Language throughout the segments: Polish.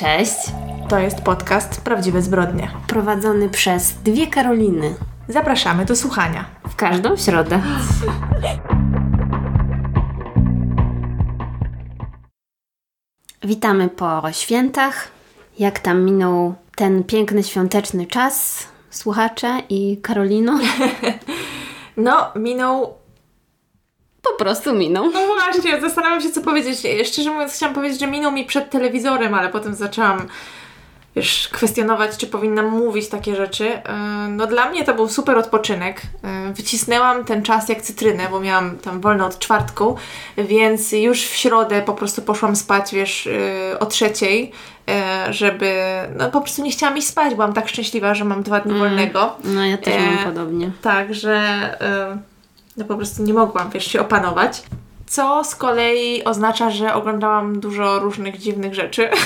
Cześć. To jest podcast Prawdziwe Zbrodnie. Prowadzony przez dwie Karoliny. Zapraszamy do słuchania. W każdą środę. Witamy po świętach. Jak tam minął ten piękny świąteczny czas, słuchacze i Karolino? No, minął. Po prostu minął. No właśnie, zastanawiam się, co powiedzieć. Szczerze mówiąc, chciałam powiedzieć, że minął mi przed telewizorem, ale potem zaczęłam wiesz, kwestionować, czy powinnam mówić takie rzeczy. Yy, No dla mnie to był super odpoczynek. Yy, Wycisnęłam ten czas jak cytrynę, bo miałam tam wolno od czwartku, więc już w środę po prostu poszłam spać, wiesz, yy, o trzeciej, żeby, no po prostu nie chciałam iść spać, byłam tak szczęśliwa, że mam dwa dni wolnego. No ja też E, mam podobnie. Tak, że y, no po prostu nie mogłam, wiesz, się opanować. Co z kolei oznacza, że oglądałam dużo różnych dziwnych rzeczy.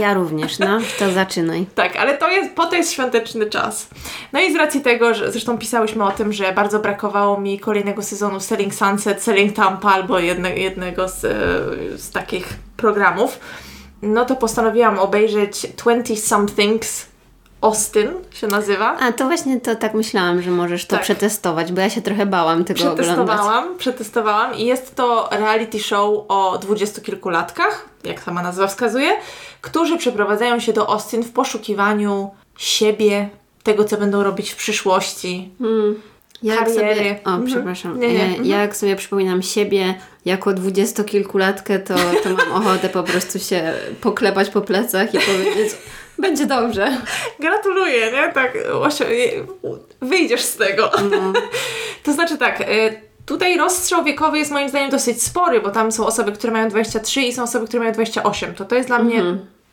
Ja również, no. To zaczynaj. tak, ale to jest, po to jest świąteczny czas. No i z racji tego, że zresztą pisałyśmy o tym, że bardzo brakowało mi kolejnego sezonu Selling Sunset, Selling Tampa albo jedne, jednego z, y, z takich programów, no to postanowiłam obejrzeć 20 Somethings Austin się nazywa. A to właśnie to tak myślałam, że możesz to Tak. przetestować, bo ja się trochę bałam tego oglądać. Przetestowałam, przetestowałam i jest to reality show o dwudziestokilkulatkach, jak sama nazwa wskazuje, którzy przeprowadzają się do Austin w poszukiwaniu siebie, tego co będą robić w przyszłości. Jak kariery. sobie, o, Mhm. przepraszam. Nie, nie, mhm. Jak sobie przypominam siebie jako dwudziestokilkulatkę, to, to mam ochotę po prostu się poklepać po plecach i powiedzieć, będzie dobrze. Gratuluję, nie? Tak, wyjdziesz z tego. No. to znaczy tak, y, tutaj rozstrzał wiekowy jest moim zdaniem dosyć spory, bo tam są osoby, które mają 23 i są osoby, które mają 28. To to jest dla mnie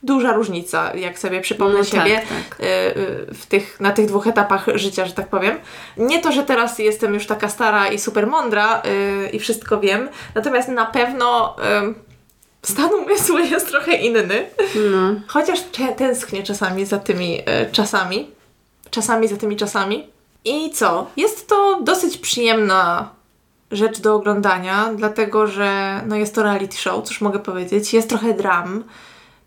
duża różnica, jak sobie przypomnę Mhm. No tak, siebie tak. y, y, w tych, na tych dwóch etapach życia, że tak powiem. Nie to, że teraz jestem już taka stara i super mądra i wszystko wiem, natomiast na pewno stan umysłu jest trochę inny. No. Chociaż tęsknię czasami za tymi e, czasami. Czasami za tymi czasami. I co? Jest to dosyć przyjemna rzecz do oglądania, dlatego że no jest to reality show, cóż mogę powiedzieć. Jest trochę dram.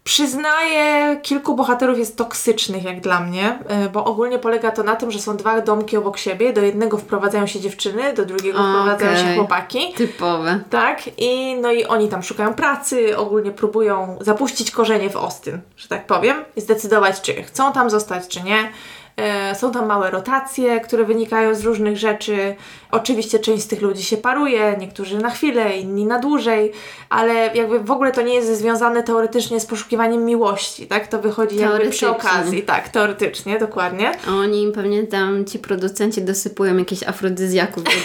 Przyznaję, kilku bohaterów jest toksycznych jak dla mnie, e, bo ogólnie polega to na tym, że są dwa domki obok siebie. Do jednego wprowadzają się dziewczyny, do drugiego wprowadzają się chłopaki. Typowe. Tak, i no i oni tam szukają pracy, ogólnie próbują zapuścić korzenie w Ostyn, że tak powiem, i zdecydować, czy chcą tam zostać, czy nie. E, Są tam małe rotacje, które wynikają z różnych rzeczy. Oczywiście część z tych ludzi się paruje, niektórzy na chwilę, inni na dłużej, ale jakby w ogóle to nie jest związane teoretycznie z poszukiwaniem miłości, tak? To wychodzi jakby przy okazji, tak, teoretycznie, dokładnie. Oni im pewnie tam, ci producenci dosypują jakieś afrodyzjaków do.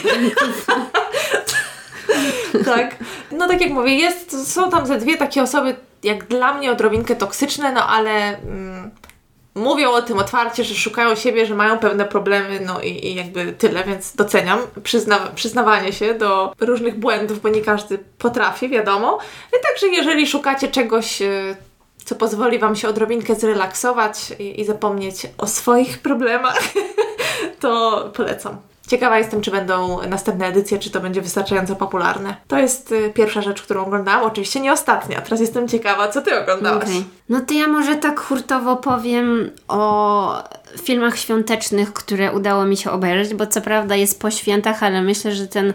Tak. No tak jak mówię, jest, są tam ze dwie takie osoby, jak dla mnie odrobinkę toksyczne, no ale mm, mówią o tym otwarcie, że szukają siebie, że mają pewne problemy, no i, i jakby tyle, więc doceniam przyzna, przyznawanie się do różnych błędów, bo nie każdy potrafi, wiadomo. I także jeżeli szukacie czegoś, y, co pozwoli Wam się odrobinkę zrelaksować i, i zapomnieć o swoich problemach, to polecam. Ciekawa jestem, czy będą następne edycje, czy to będzie wystarczająco popularne. To jest y, pierwsza rzecz, którą oglądałam. Oczywiście nie ostatnia. Teraz jestem ciekawa, co Ty oglądałaś. Okej. No to ja może tak hurtowo powiem o filmach świątecznych, które udało mi się obejrzeć, bo co prawda jest po świętach, ale myślę, że ten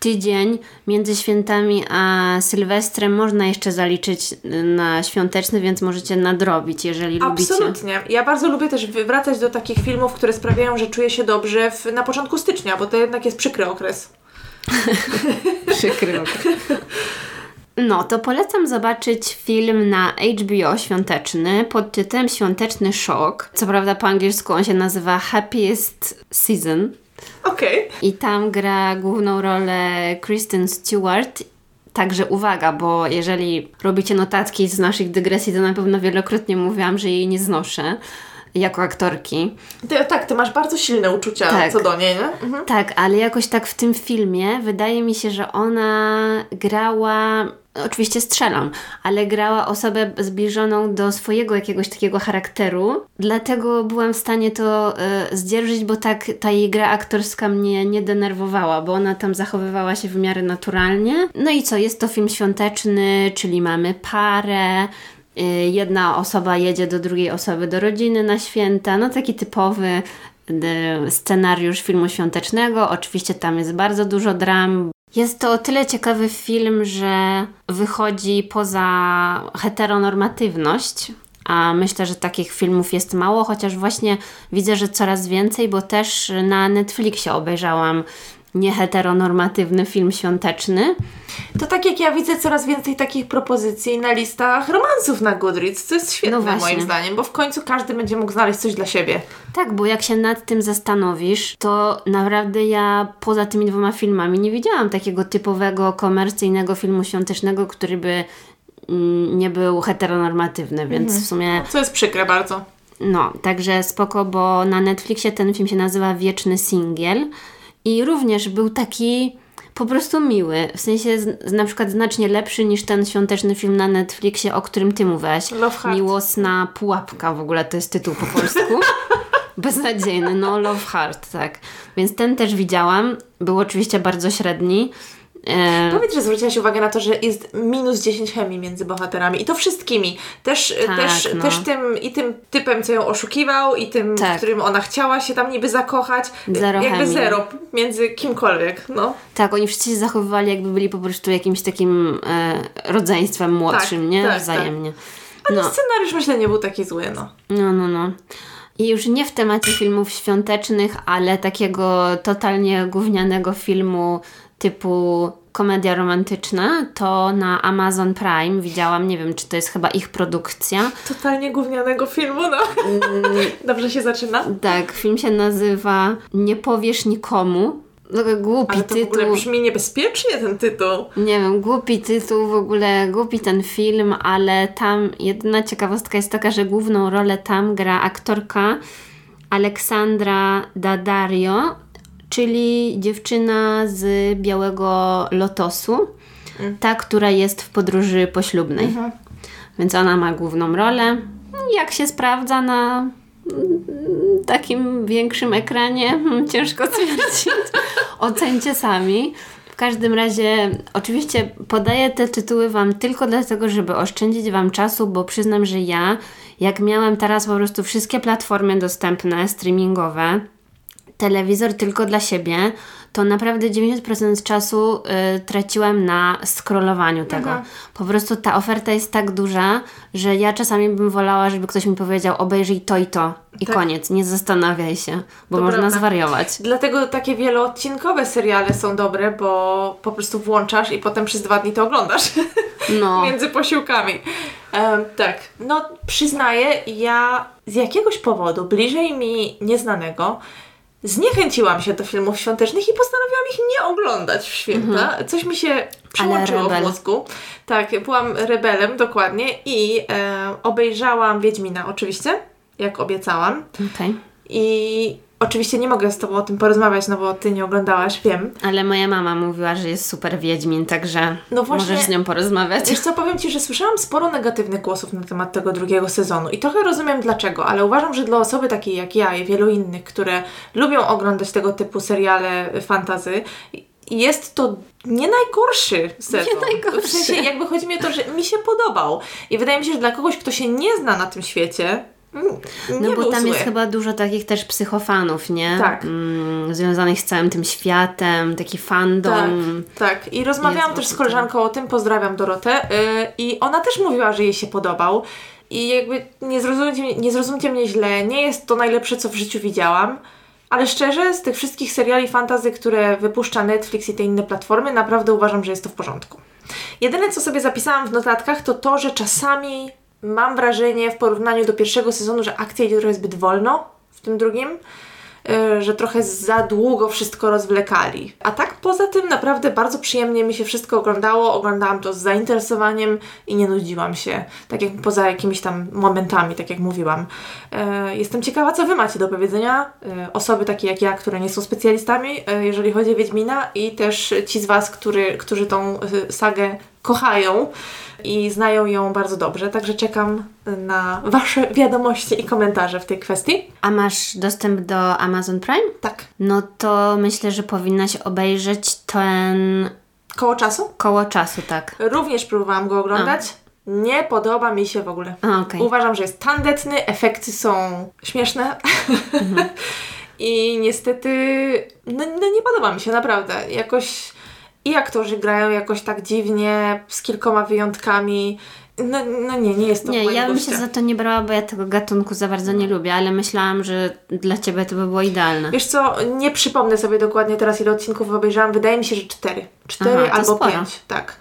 tydzień między świętami a Sylwestrem można jeszcze zaliczyć na świąteczny, więc możecie nadrobić, jeżeli lubicie. Absolutnie. Ja bardzo lubię też wracać do takich filmów, które sprawiają, że czuję się dobrze w, na początku stycznia, bo to jednak jest przykry okres. Przykry okres. No, to polecam zobaczyć film na HBO świąteczny pod tytułem Świąteczny Szok. Co prawda po angielsku on się nazywa Happiest Season. Okej. I tam gra główną rolę Kristen Stewart. Także uwaga, bo jeżeli robicie notatki z naszych dygresji, to na pewno wielokrotnie mówiłam, że jej nie znoszę jako aktorki. Ty, tak, Ty masz bardzo silne uczucia Tak. co do niej, nie? Mhm. Tak, ale jakoś tak w tym filmie wydaje mi się, że ona grała. Oczywiście strzelam, ale grała osobę zbliżoną do swojego jakiegoś takiego charakteru. Dlatego byłam w stanie to e, zdzierżyć, bo tak ta jej gra aktorska mnie nie denerwowała, bo ona tam zachowywała się w miarę naturalnie. No i co, jest to film świąteczny, czyli mamy parę, y, jedna osoba jedzie do drugiej osoby do rodziny na święta, no taki typowy y, scenariusz filmu świątecznego. Oczywiście tam jest bardzo dużo dram. Jest to o tyle ciekawy film, że wychodzi poza heteronormatywność, a myślę, że takich filmów jest mało, chociaż właśnie widzę, że coraz więcej, bo też na Netflixie obejrzałam nieheteronormatywny film świąteczny. To tak jak ja widzę coraz więcej takich propozycji na listach romansów na Goodreads, co jest świetne No moim zdaniem, bo w końcu każdy będzie mógł znaleźć coś dla siebie. Tak, bo jak się nad tym zastanowisz, to naprawdę ja poza tymi dwoma filmami nie widziałam takiego typowego komercyjnego filmu świątecznego, który by mm, nie był heteronormatywny, więc w sumie Co jest przykre bardzo. no, także spoko, bo na Netflixie ten film się nazywa Wieczny Singiel i również był taki po prostu miły, w sensie z, na przykład znacznie lepszy niż ten świąteczny film na Netflixie, o którym ty mówiłaś. Love Heart. Miłosna pułapka w ogóle to jest tytuł po polsku. Beznadziejny, no Love Heart, tak. Więc ten też widziałam. Był oczywiście bardzo średni. E, Powiedz, że zwróciłaś uwagę na to, że jest minus 10 chemii między bohaterami i to wszystkimi. Też, Tak, też, no. też tym i tym typem, co ją oszukiwał i tym, Tak. którym ona chciała się tam niby zakochać. Zero Jakby chemii. zero między kimkolwiek, no. tak, oni wszyscy się zachowywali jakby byli po prostu jakimś takim e, rodzeństwem młodszym, Tak, nie? tak, Wzajemnie. Ale No. scenariusz myślę nie był taki zły, no. No, no, no. I już nie w temacie filmów świątecznych, ale takiego totalnie gównianego filmu typu komedia romantyczna, to na Amazon Prime widziałam, nie wiem, czy to jest chyba ich produkcja. Totalnie gównianego filmu, no. Dobrze się zaczyna. Tak, film się nazywa Nie powiesz nikomu. Taki Głupi Ale to w ogóle tytuł. brzmi niebezpiecznie ten tytuł. Nie wiem, głupi tytuł, w ogóle głupi ten film, ale tam jedyna ciekawostka jest taka, że główną rolę tam gra aktorka Aleksandra Daddario, czyli dziewczyna z Białego Lotosu, ta, która jest w podróży poślubnej. Więc ona ma główną rolę. Jak się sprawdza na mm, takim większym ekranie, hmm, ciężko stwierdzić. Ocencie sami. W każdym razie, oczywiście podaję te tytuły Wam tylko dlatego, żeby oszczędzić Wam czasu, bo przyznam, że ja, jak miałem teraz po prostu wszystkie platformy dostępne, streamingowe, telewizor tylko dla siebie, to naprawdę 90% czasu y, traciłam na scrollowaniu tego. Aha. Po prostu ta oferta jest tak duża, że ja czasami bym wolała, żeby ktoś mi powiedział obejrzyj to i to i Tak. koniec, nie zastanawiaj się, bo To można prawda. zwariować. Dlatego takie wieloodcinkowe seriale są dobre, bo po prostu włączasz i potem przez dwa dni to oglądasz. No, Między posiłkami. Em, tak, no przyznaję, ja z jakiegoś powodu, bliżej mi nieznanego, zniechęciłam się do filmów świątecznych i postanowiłam ich nie oglądać w święta. Coś mi się przyłączyło w mózgu. Tak, byłam rebelem dokładnie i e, obejrzałam Wiedźmina oczywiście, jak obiecałam. okej. I oczywiście nie mogę z Tobą o tym porozmawiać, no bo Ty nie oglądałaś, wiem. Ale moja mama mówiła, że jest super Wiedźmin, także No właśnie- możesz z nią porozmawiać. Wiesz co, powiem Ci, że słyszałam sporo negatywnych głosów na temat tego drugiego sezonu i trochę rozumiem dlaczego, ale uważam, że dla osoby takiej jak ja i wielu innych, które lubią oglądać tego typu seriale fantazy, jest to nie najgorszy sezon. najgorszy. W sensie jakby chodzi mi o to, że mi się podobał. I wydaje mi się, że dla kogoś, kto się nie zna na tym świecie, nie No bo tam zły. jest chyba dużo takich też psychofanów, nie? Tak. Mm, związanych z całym tym światem, taki fandom. Tak, tak. I rozmawiałam też z koleżanką o tym, pozdrawiam Dorotę, yy, i ona też mówiła, że jej się podobał. I jakby nie zrozumcie, mnie- nie zrozumcie mnie źle, nie jest to najlepsze, co w życiu widziałam, ale szczerze, z tych wszystkich seriali fantazy, które wypuszcza Netflix i te inne platformy, naprawdę uważam, że jest to w porządku. Jedyne, co sobie zapisałam w notatkach, to to, że czasami mam wrażenie w porównaniu do pierwszego sezonu, że akcja idzie trochę zbyt wolno w tym drugim y, że trochę za długo wszystko rozwlekali. A tak poza tym naprawdę bardzo przyjemnie mi się wszystko oglądało. Oglądałam to z zainteresowaniem i nie nudziłam się. Tak jak poza jakimiś tam momentami, tak jak mówiłam. E, Jestem ciekawa, co Wy macie do powiedzenia. E, Osoby takie jak ja, które nie są specjalistami, e, jeżeli chodzi o Wiedźmina i też ci z Was, który, którzy tą e, sagę kochają i znają ją bardzo dobrze. Także czekam na Wasze wiadomości i komentarze w tej kwestii. A masz dostęp do Amazon Prime? Tak. No to myślę, że powinnaś obejrzeć ten Koło czasu? koło czasu, tak. Również próbowałam go oglądać. Nie podoba mi się w ogóle. A, okej. Uważam, że jest tandetny, efekty są śmieszne. I niestety, no, no nie podoba mi się, naprawdę. Jakoś i aktorzy grają jakoś tak dziwnie, z kilkoma wyjątkami. No, no nie, nie jest to Nie, ja bym się za to nie brała, bo ja tego gatunku za bardzo nie lubię, ale myślałam, że dla Ciebie to by było idealne. Wiesz co, nie przypomnę sobie dokładnie teraz ile odcinków obejrzałam. Wydaje mi się, że cztery. Cztery Aha, albo sporo. pięć, tak.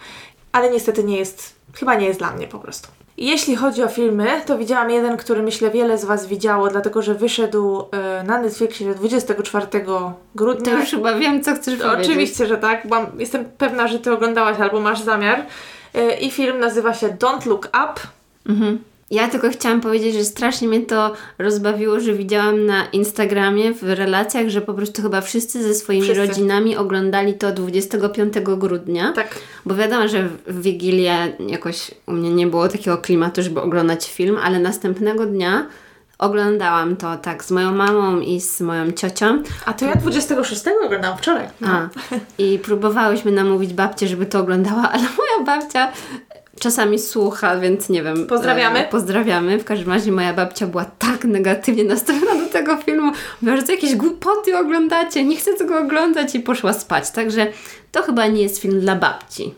Ale niestety nie jest, chyba nie jest dla mnie po prostu. Jeśli chodzi o filmy, to widziałam jeden, który myślę wiele z Was widziało, dlatego że wyszedł e, na Netflixie 24 grudnia. To już chyba wiem, co chcesz powiedzieć. Oczywiście, że tak. Mam, jestem pewna, że Ty oglądałaś albo masz zamiar. E, I film nazywa się Don't Look Up. Mhm. Ja tylko chciałam powiedzieć, że strasznie mnie to rozbawiło, że widziałam na Instagramie w relacjach, że po prostu chyba wszyscy ze swoimi Wszyscy. rodzinami oglądali to 25 grudnia. Tak. Bo wiadomo, że w Wigilię jakoś u mnie nie było takiego klimatu, żeby oglądać film, ale następnego dnia oglądałam to tak z moją mamą i z moją ciocią. A to ja 26 oglądałam wczoraj. No. A, I próbowałyśmy namówić babcię, żeby to oglądała, ale moja babcia czasami słucha, więc nie wiem. Pozdrawiamy. E, pozdrawiamy. W każdym razie moja babcia była tak negatywnie nastawiona do tego filmu. Mówiła, że to jakieś głupoty oglądacie, nie chcę tego oglądać i poszła spać. Także to chyba nie jest film dla babci.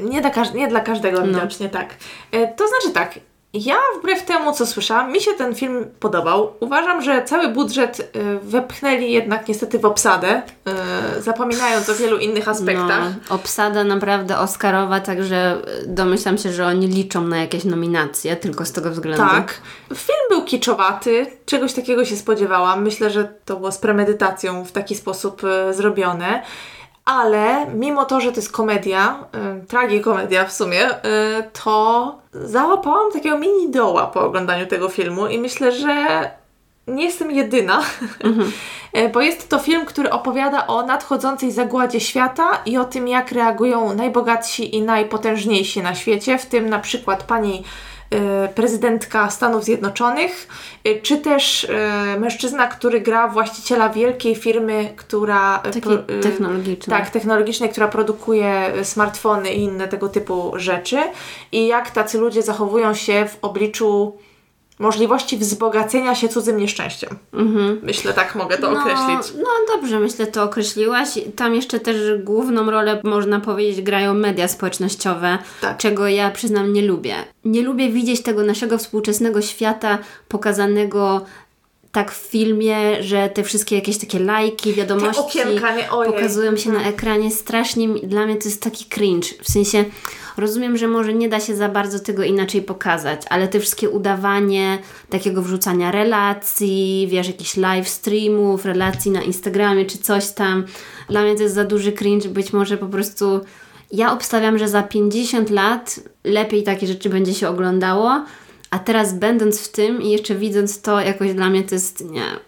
Nie dla, każ- nie dla każdego No. widocznie, tak. E, to znaczy tak, ja wbrew temu, co słyszałam, mi się ten film podobał. Uważam, że cały budżet e, wepchnęli jednak niestety w obsadę, e, zapominając o wielu innych aspektach. No, obsada naprawdę Oscarowa, także domyślam się, że oni liczą na jakieś nominacje tylko z tego względu. Tak. Film był kiczowaty, czegoś takiego się spodziewałam. Myślę, że to było z premedytacją w taki sposób zrobione. Ale mimo to, że to jest komedia, y, tragikomedia w sumie, y, to załapałam takiego mini doła po oglądaniu tego filmu i myślę, że nie jestem jedyna, E, bo jest to film, który opowiada o nadchodzącej zagładzie świata i o tym, jak reagują najbogatsi i najpotężniejsi na świecie, w tym na przykład pani prezydentka Stanów Zjednoczonych, e, czy też e, mężczyzna, który gra właściciela wielkiej firmy, która... pro- technologicznej. Tak, technologicznej, która produkuje smartfony i inne tego typu rzeczy. I jak tacy ludzie zachowują się w obliczu możliwości wzbogacenia się cudzym nieszczęściem. Mhm. Myślę, tak mogę to określić. No, no dobrze, myślę, to określiłaś. Tam jeszcze też główną rolę, można powiedzieć, grają media społecznościowe, Tak. czego ja przyznam nie lubię. Nie lubię widzieć tego naszego współczesnego świata pokazanego tak w filmie, że te wszystkie jakieś takie lajki, wiadomości okienka, nie? Pokazują się na Mhm. ekranie. Strasznie dla mnie to jest taki cringe. W sensie rozumiem, że może nie da się za bardzo tego inaczej pokazać, ale te wszystkie udawanie takiego wrzucania relacji, wiesz, jakichś live streamów, relacji na Instagramie czy coś tam. Dla mnie to jest za duży cringe. Być może po prostu ja obstawiam, że za 50 lat lepiej takie rzeczy będzie się oglądało, a teraz będąc w tym i jeszcze widząc to, jakoś dla mnie to jest nie.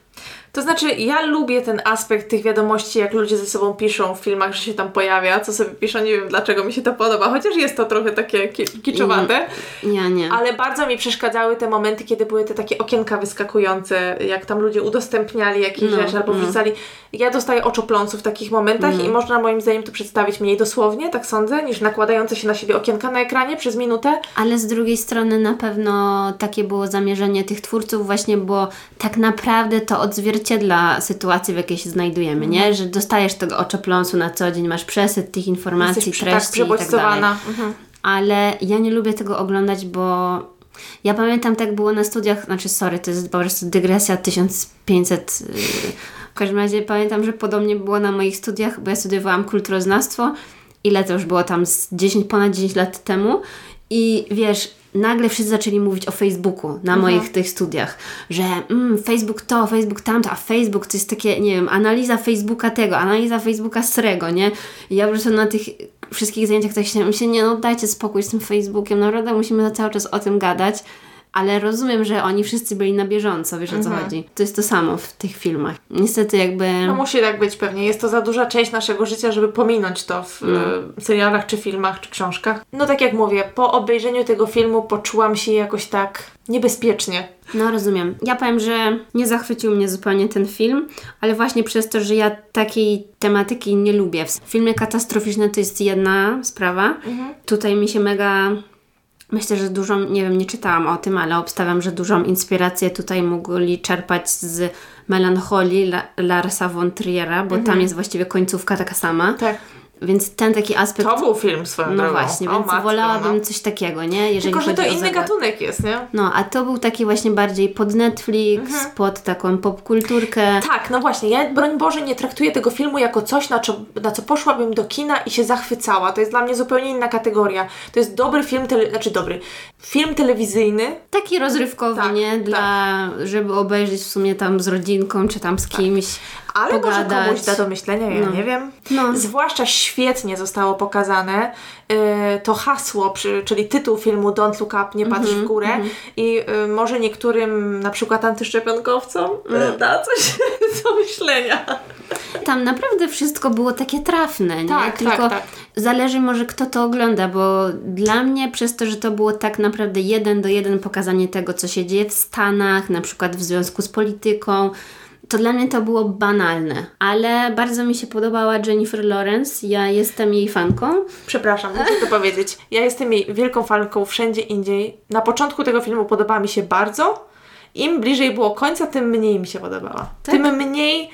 To znaczy, ja lubię ten aspekt tych wiadomości, jak ludzie ze sobą piszą w filmach, że się tam pojawia, co sobie piszą, nie wiem dlaczego mi się to podoba, chociaż jest to trochę takie ki- kiczowate. Ja nie. Ale bardzo mi przeszkadzały te momenty, kiedy były te takie okienka wyskakujące, jak tam ludzie udostępniali jakieś No, rzeczy albo no. wrzucali. Ja dostaję oczopląsu w takich momentach Mhm. i można moim zdaniem to przedstawić mniej dosłownie, tak sądzę, niż nakładające się na siebie okienka na ekranie przez minutę. Ale z drugiej strony na pewno takie było zamierzenie tych twórców właśnie, bo tak naprawdę to odzwierciedla sytuację, w jakiej się znajdujemy, Mhm. nie? Że dostajesz tego oczopląsu na co dzień, masz przesyt tych informacji, Jesteś przy- treści tak i tak dalej. Mhm. Ale ja nie lubię tego oglądać, bo ja pamiętam tak było na studiach, znaczy sorry, to jest po prostu dygresja 1500... yy, W każdym razie pamiętam, że podobnie było na moich studiach, bo ja studiowałam kulturoznawstwo. Ile to już było tam z 10, ponad 10 lat temu. I wiesz, nagle wszyscy zaczęli mówić o Facebooku na moich tych studiach, że mm, Facebook to, Facebook tamto, a Facebook to jest takie, nie wiem, analiza Facebooka tego, analiza Facebooka srego, nie? I ja po prostu na tych wszystkich zajęciach tak się myślę, nie no dajcie spokój z tym Facebookiem, naprawdę musimy cały czas o tym gadać. Ale rozumiem, że oni wszyscy byli na bieżąco, wiesz o co chodzi. To jest to samo w tych filmach. Niestety jakby... No musi tak być pewnie. Jest to za duża część naszego życia, żeby pominąć to w e, serialach, czy filmach, czy książkach. No tak jak mówię, po obejrzeniu tego filmu poczułam się jakoś tak niebezpiecznie. No rozumiem. Ja powiem, że nie zachwycił mnie zupełnie ten film, ale właśnie przez to, że ja takiej tematyki nie lubię. Filmy katastroficzne to jest jedna sprawa. Tutaj mi się mega Myślę, że dużą, nie wiem, nie czytałam o tym, ale obstawiam, że dużą inspirację tutaj mogli czerpać z melancholii La- Larsa von Triera, bo tam jest właściwie końcówka taka sama. Tak. Więc ten taki aspekt. To był film swoją no drogą. właśnie, O, więc matko, wolałabym no. coś takiego, nie? Jeżeli Tylko, że to inny gatunek jest, nie? No, a to był taki właśnie bardziej pod Netflix, Mhm. pod taką popkulturkę. Tak, no właśnie, ja broń Boże nie traktuję tego filmu jako coś, na co, na co poszłabym do kina i się zachwycała. To jest dla mnie zupełnie inna kategoria. To jest dobry film, tele, znaczy dobry, film telewizyjny, Taki rozrywkowy, Tak, nie? tak. Dla, żeby obejrzeć w sumie tam z rodzinką, czy tam z kimś. Ale może Pogadać. komuś da do myślenia, ja No. nie wiem. No. Zwłaszcza świetnie zostało pokazane yy, to hasło, przy, czyli tytuł filmu Don't Look Up, nie patrz Mhm, w górę i yy, może niektórym, na przykład antyszczepionkowcom, Mm. da coś do myślenia. Tam naprawdę wszystko było takie trafne, nie? Tak, Tylko tak, tak. zależy może kto to ogląda, bo dla mnie przez to, że to było tak naprawdę jeden do jeden pokazanie tego, co się dzieje w Stanach, na przykład w związku z polityką, to dla mnie to było banalne. Ale bardzo mi się podobała Jennifer Lawrence, ja jestem jej fanką. Przepraszam, muszę to powiedzieć. Ja jestem jej wielką fanką wszędzie indziej. Na początku tego filmu podobała mi się bardzo. Im bliżej było końca, tym mniej mi się podobała. Tak? Tym mniej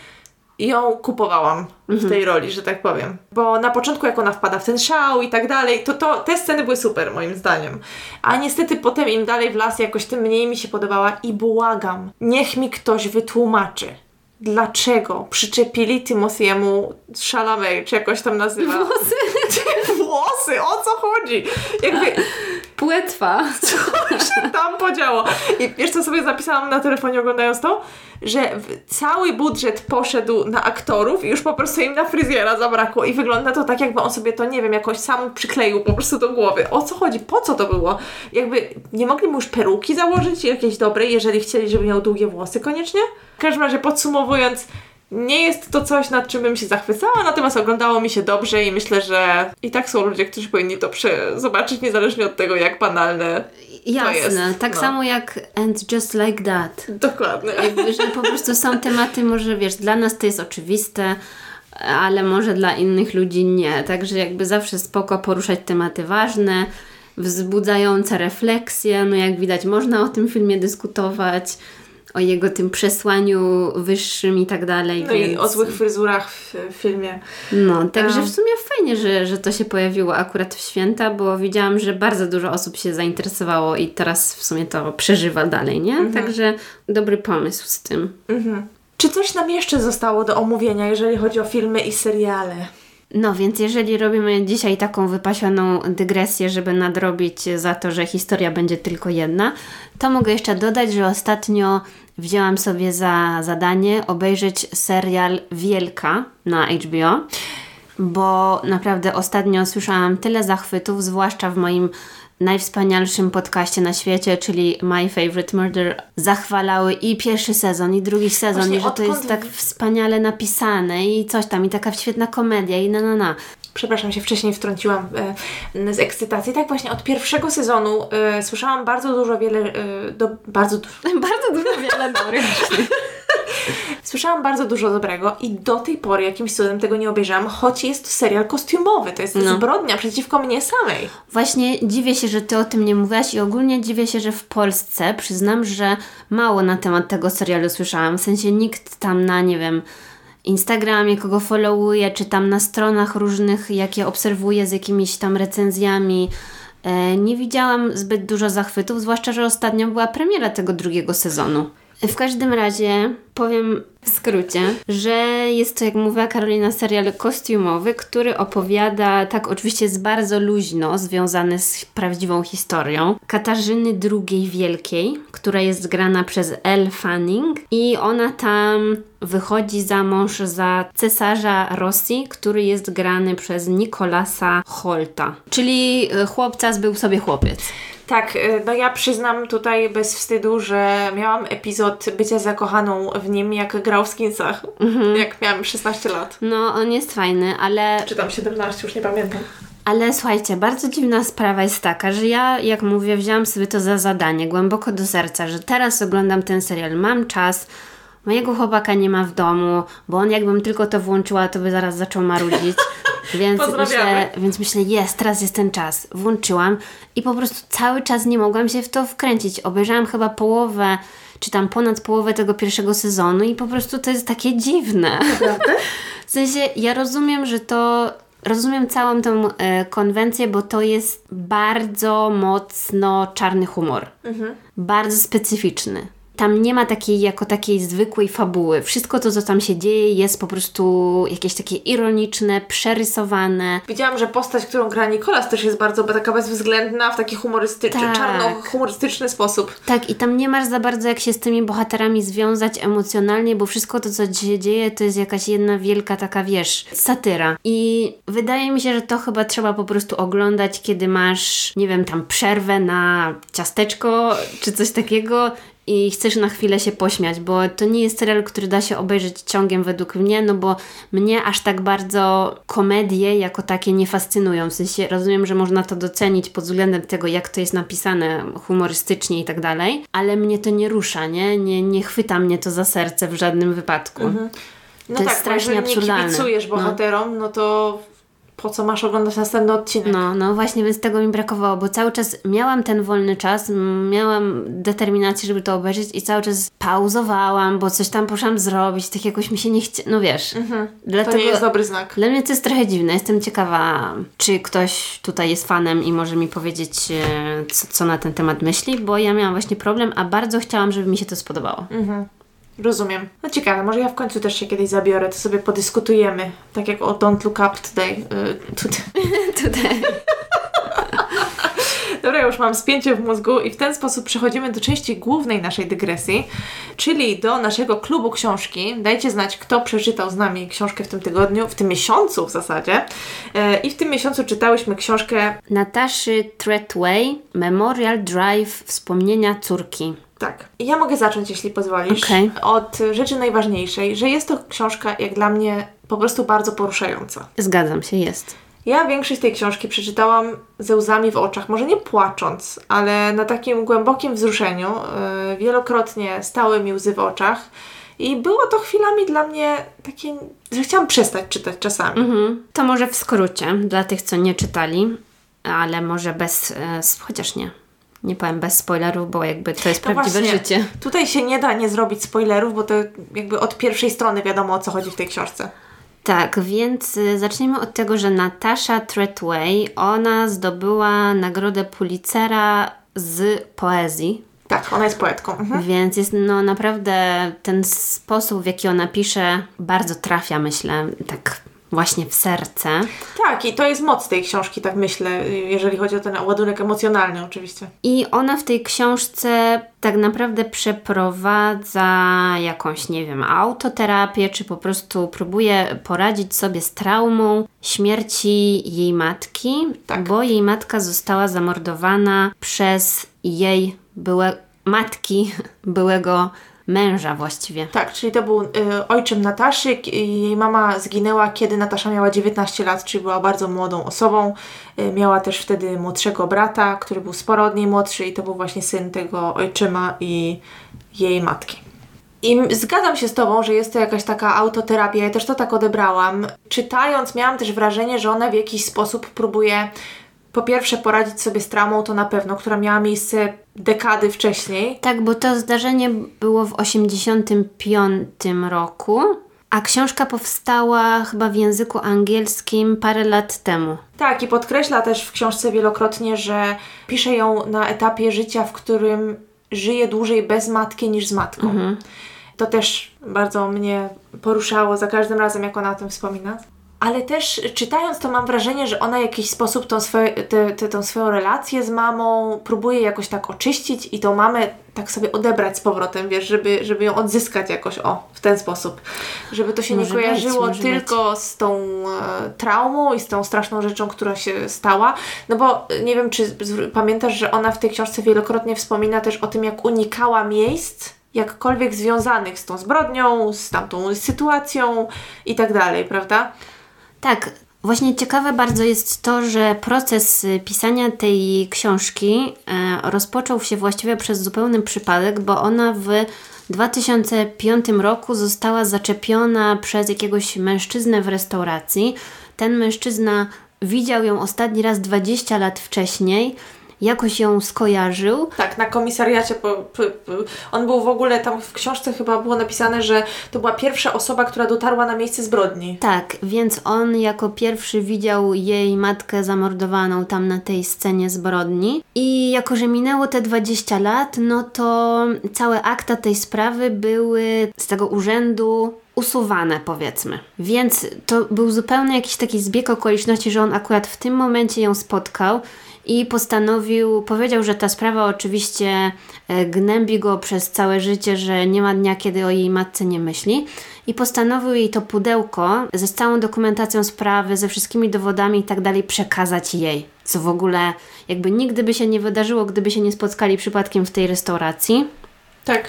ją kupowałam w Mhm. tej roli, że tak powiem. Bo na początku, jak ona wpada w ten szał i tak dalej, to, to te sceny były super, moim zdaniem. A niestety potem im dalej w las, jakoś tym mniej mi się podobała i błagam, niech mi ktoś wytłumaczy. Dlaczego przyczepili Timothy'emu Chalamet, czy jakoś tam nazywa? Włosy. Włosy, o co chodzi? Jakby, Płetwa. co się tam podziało? I wiesz, co sobie zapisałam na telefonie oglądając to? Że cały budżet poszedł na aktorów i już po prostu im na fryzjera zabrakło i wygląda to tak, jakby on sobie to, nie wiem, jakoś sam przykleił po prostu do głowy. O co chodzi? Po co to było? Jakby nie mogli mu już peruki założyć jakieś dobre, jeżeli chcieli, żeby miał długie włosy koniecznie? W każdym razie podsumowując, nie jest to coś, nad czym bym się zachwycała, natomiast oglądało mi się dobrze i myślę, że i tak są ludzie, którzy powinni to zobaczyć, niezależnie od tego, jak banalne Jasne, jest, tak no. samo jak And Just Like That. Dokładnie. Jakby, że po prostu są tematy, może wiesz, dla nas to jest oczywiste, ale może dla innych ludzi nie. Także jakby zawsze spoko poruszać tematy ważne, wzbudzające refleksje. No jak widać, można o tym filmie dyskutować, o jego tym przesłaniu wyższym i tak dalej. No więc... i o złych fryzurach w filmie. No, także w sumie fajnie, że, że to się pojawiło akurat w święta, bo widziałam, że bardzo dużo osób się zainteresowało i teraz w sumie to przeżywa dalej, nie? Mhm. Także dobry pomysł z tym. Czy coś nam jeszcze zostało do omówienia, jeżeli chodzi o filmy i seriale? No więc jeżeli robimy dzisiaj taką wypasioną dygresję, żeby nadrobić za to, że historia będzie tylko jedna, to mogę jeszcze dodać, że ostatnio wzięłam sobie za zadanie obejrzeć serial Wielka na HBO, bo naprawdę ostatnio słyszałam tyle zachwytów, zwłaszcza w moim najwspanialszym podcaście na świecie, czyli My Favorite Murder, zachwalały i pierwszy sezon, i drugi sezon, Właśnie i że to jest tak wspaniale napisane i coś tam, i taka świetna komedia, i na na na. Przepraszam, się wcześniej wtrąciłam e, z ekscytacji. Tak właśnie od pierwszego sezonu e, słyszałam bardzo dużo, wiele, e, do, bardzo dużo, Bardzo dużo wiele dobrych słyszałam bardzo dużo dobrego i do tej pory jakimś cudem tego nie obejrzałam, choć jest to serial kostiumowy. To jest No. zbrodnia przeciwko mnie samej. Właśnie dziwię się, że ty o tym nie mówiłaś i ogólnie dziwię się, że w Polsce przyznam, że mało na temat tego serialu słyszałam. W sensie nikt tam na, nie wiem, Instagramie, kogo followuje, czy tam na stronach różnych, jakie obserwuję z jakimiś tam recenzjami. E, nie widziałam zbyt dużo zachwytów, zwłaszcza, że ostatnio była premiera tego drugiego sezonu. W każdym razie powiem w skrócie, że jest to, jak mówiła Karolina, serial kostiumowy, który opowiada, tak oczywiście jest bardzo luźno związany z prawdziwą historią, Katarzyny II Wielkiej, która jest grana przez Elle Fanning i ona tam wychodzi za mąż za cesarza Rosji, który jest grany przez Nikolasa Holta, czyli e, chłopca zbył sobie chłopiec. Tak, y, no ja przyznam tutaj bez wstydu, że miałam epizod bycia zakochaną w nim, jak grał w Skinsach, jak miałam 16 lat. No, on jest fajny, ale Czy tam 17, już nie pamiętam. Ale słuchajcie, bardzo dziwna sprawa jest taka, że ja, jak mówię, wzięłam sobie to za zadanie głęboko do serca, że teraz oglądam ten serial, mam czas, mojego chłopaka nie ma w domu, bo on jakbym tylko to włączyła, to by zaraz zaczął marudzić. Więc myślę, więc myślę, jest, teraz jest ten czas. Włączyłam i po prostu cały czas nie mogłam się w to wkręcić. Obejrzałam chyba połowę, czy tam ponad połowę tego pierwszego sezonu i po prostu to jest takie dziwne. W sensie, ja rozumiem, że to. Rozumiem całą tę e, konwencję, bo to jest bardzo mocno czarny humor. Bardzo specyficzny. Tam nie ma takiej jako takiej zwykłej fabuły. Wszystko to, co tam się dzieje, jest po prostu jakieś takie ironiczne, przerysowane. Widziałam, że postać, którą gra Nikolas też jest bardzo taka bezwzględna, w taki humorystyczny, Tak. czarno-humorystyczny sposób. Tak, i tam nie masz za bardzo jak się z tymi bohaterami związać emocjonalnie, bo wszystko to, co się dzieje, to jest jakaś jedna wielka taka, wiesz, satyra. I wydaje mi się, że to chyba trzeba po prostu oglądać, kiedy masz, nie wiem, tam przerwę na ciasteczko czy coś takiego. I chcesz na chwilę się pośmiać, bo to nie jest serial, który da się obejrzeć ciągiem według mnie, no bo mnie aż tak bardzo komedie jako takie nie fascynują. W sensie rozumiem, że można to docenić pod względem tego, jak to jest napisane humorystycznie i tak dalej, ale mnie to nie rusza, nie? Nie, nie chwyta mnie to za serce w żadnym wypadku. No To jest tak, strasznie bo jeżeli absurdalne. nie kibicujesz No. bohaterom, no. to po co masz oglądać następny odcinek? No, no właśnie, więc tego mi brakowało, bo cały czas miałam ten wolny czas, miałam determinację, żeby to obejrzeć i cały czas pauzowałam, bo coś tam poszłam zrobić, tak jakoś mi się nie chce, no wiesz. Mhm. To Dlatego nie jest dobry znak. dla mnie to jest trochę dziwne. Jestem ciekawa, czy ktoś tutaj jest fanem i może mi powiedzieć, e, co, co na ten temat myśli, bo ja miałam właśnie problem, a bardzo chciałam, żeby mi się to spodobało. Rozumiem. No ciekawe, może ja w końcu też się kiedyś zabiorę, to sobie podyskutujemy. Tak jak o Don't Look Up Today. Y, today. Tutaj. Dobra, już mam spięcie w mózgu i w ten sposób przechodzimy do części głównej naszej dygresji, czyli do naszego klubu książki. Dajcie znać, kto przeczytał z nami książkę w tym tygodniu, w tym miesiącu w zasadzie. E, I w tym miesiącu czytałyśmy książkę, Nataszy Treadway, Memorial Drive, Wspomnienia córki. Tak, ja mogę zacząć, jeśli pozwolisz, Okej. od rzeczy najważniejszej, że jest to książka, jak dla mnie, po prostu bardzo poruszająca. Zgadzam się, jest. Ja większość tej książki przeczytałam ze łzami w oczach, może nie płacząc, ale na takim głębokim wzruszeniu. Yy, wielokrotnie stały mi łzy w oczach. I było to chwilami dla mnie takie, że chciałam przestać czytać czasami. Mhm. To może w skrócie, dla tych, co nie czytali, ale może bez, e, s- chociaż nie. Nie powiem bez spoilerów, bo jakby to jest No prawdziwe właśnie, życie. Tutaj się nie da nie zrobić spoilerów, bo to jakby od pierwszej strony wiadomo o co chodzi w tej książce. Tak, więc y, zacznijmy od tego, że Natasha Treadway, ona zdobyła nagrodę Pulitzera z poezji. Tak, ona jest poetką. Mhm. Więc jest no naprawdę ten sposób, w jaki ona pisze, bardzo trafia, myślę, tak właśnie w serce. Tak, i to jest moc tej książki, tak myślę, jeżeli chodzi o ten ładunek emocjonalny oczywiście. I ona w tej książce tak naprawdę przeprowadza jakąś, nie wiem, autoterapię, czy po prostu próbuje poradzić sobie z traumą śmierci jej matki, Tak. bo jej matka została zamordowana przez jej byłe matki, byłego męża właściwie. Tak, czyli to był y, ojczym Nataszy. Jej mama zginęła, kiedy Natasza miała 19 lat, czyli była bardzo młodą osobą. Y, miała też wtedy młodszego brata, który był sporo od niej młodszy i to był właśnie syn tego ojczyma i jej matki. I zgadzam się z Tobą, że jest to jakaś taka autoterapia. Ja też to tak odebrałam. Czytając, miałam też wrażenie, że ona w jakiś sposób próbuje po pierwsze poradzić sobie z traumą, to na pewno, która miała miejsce dekady wcześniej. Tak, bo to zdarzenie było w 85 roku, a książka powstała chyba w języku angielskim parę lat temu. Tak, i podkreśla też w książce wielokrotnie, że pisze ją na etapie życia, w którym żyje dłużej bez matki niż z matką. To też bardzo mnie poruszało za każdym razem, jak ona o tym wspomina. Ale też czytając to mam wrażenie, że ona w jakiś sposób tą, swoje, te, te, tą swoją relację z mamą próbuje jakoś tak oczyścić i tą mamę tak sobie odebrać z powrotem, wiesz, żeby, żeby ją odzyskać jakoś, o, w ten sposób. Żeby to się Może nie być, kojarzyło może tylko z tą e, traumą i z tą straszną rzeczą, która się stała. No bo e, nie wiem, czy pamiętasz, że ona w tej książce wielokrotnie wspomina też o tym, jak unikała miejsc, jakkolwiek związanych z tą zbrodnią, z tamtą sytuacją i tak dalej, prawda? Tak, właśnie ciekawe bardzo jest to, że proces y, pisania tej książki e, rozpoczął się właściwie przez zupełny przypadek, bo ona w 2005 roku została zaczepiona przez jakiegoś mężczyznę w restauracji. ten mężczyzna widział ją ostatni raz 20 lat wcześniej, jakoś ją skojarzył. Tak, na komisariacie. Po, po, po, on był w ogóle, tam w książce chyba było napisane, że to była pierwsza osoba, która dotarła na miejsce zbrodni. Tak, więc on jako pierwszy widział jej matkę zamordowaną tam na tej scenie zbrodni. I jako, że minęło te 20 lat, no to całe akta tej sprawy były z tego urzędu usuwane, powiedzmy. Więc to był zupełnie jakiś taki zbieg okoliczności, że on akurat w tym momencie ją spotkał i postanowił, powiedział, że ta sprawa oczywiście e, gnębi go przez całe życie, że nie ma dnia, kiedy o jej matce nie myśli. I postanowił jej to pudełko ze całą dokumentacją sprawy, ze wszystkimi dowodami i tak dalej przekazać jej. Co w ogóle jakby nigdy by się nie wydarzyło, gdyby się nie spotkali przypadkiem w tej restauracji. Tak.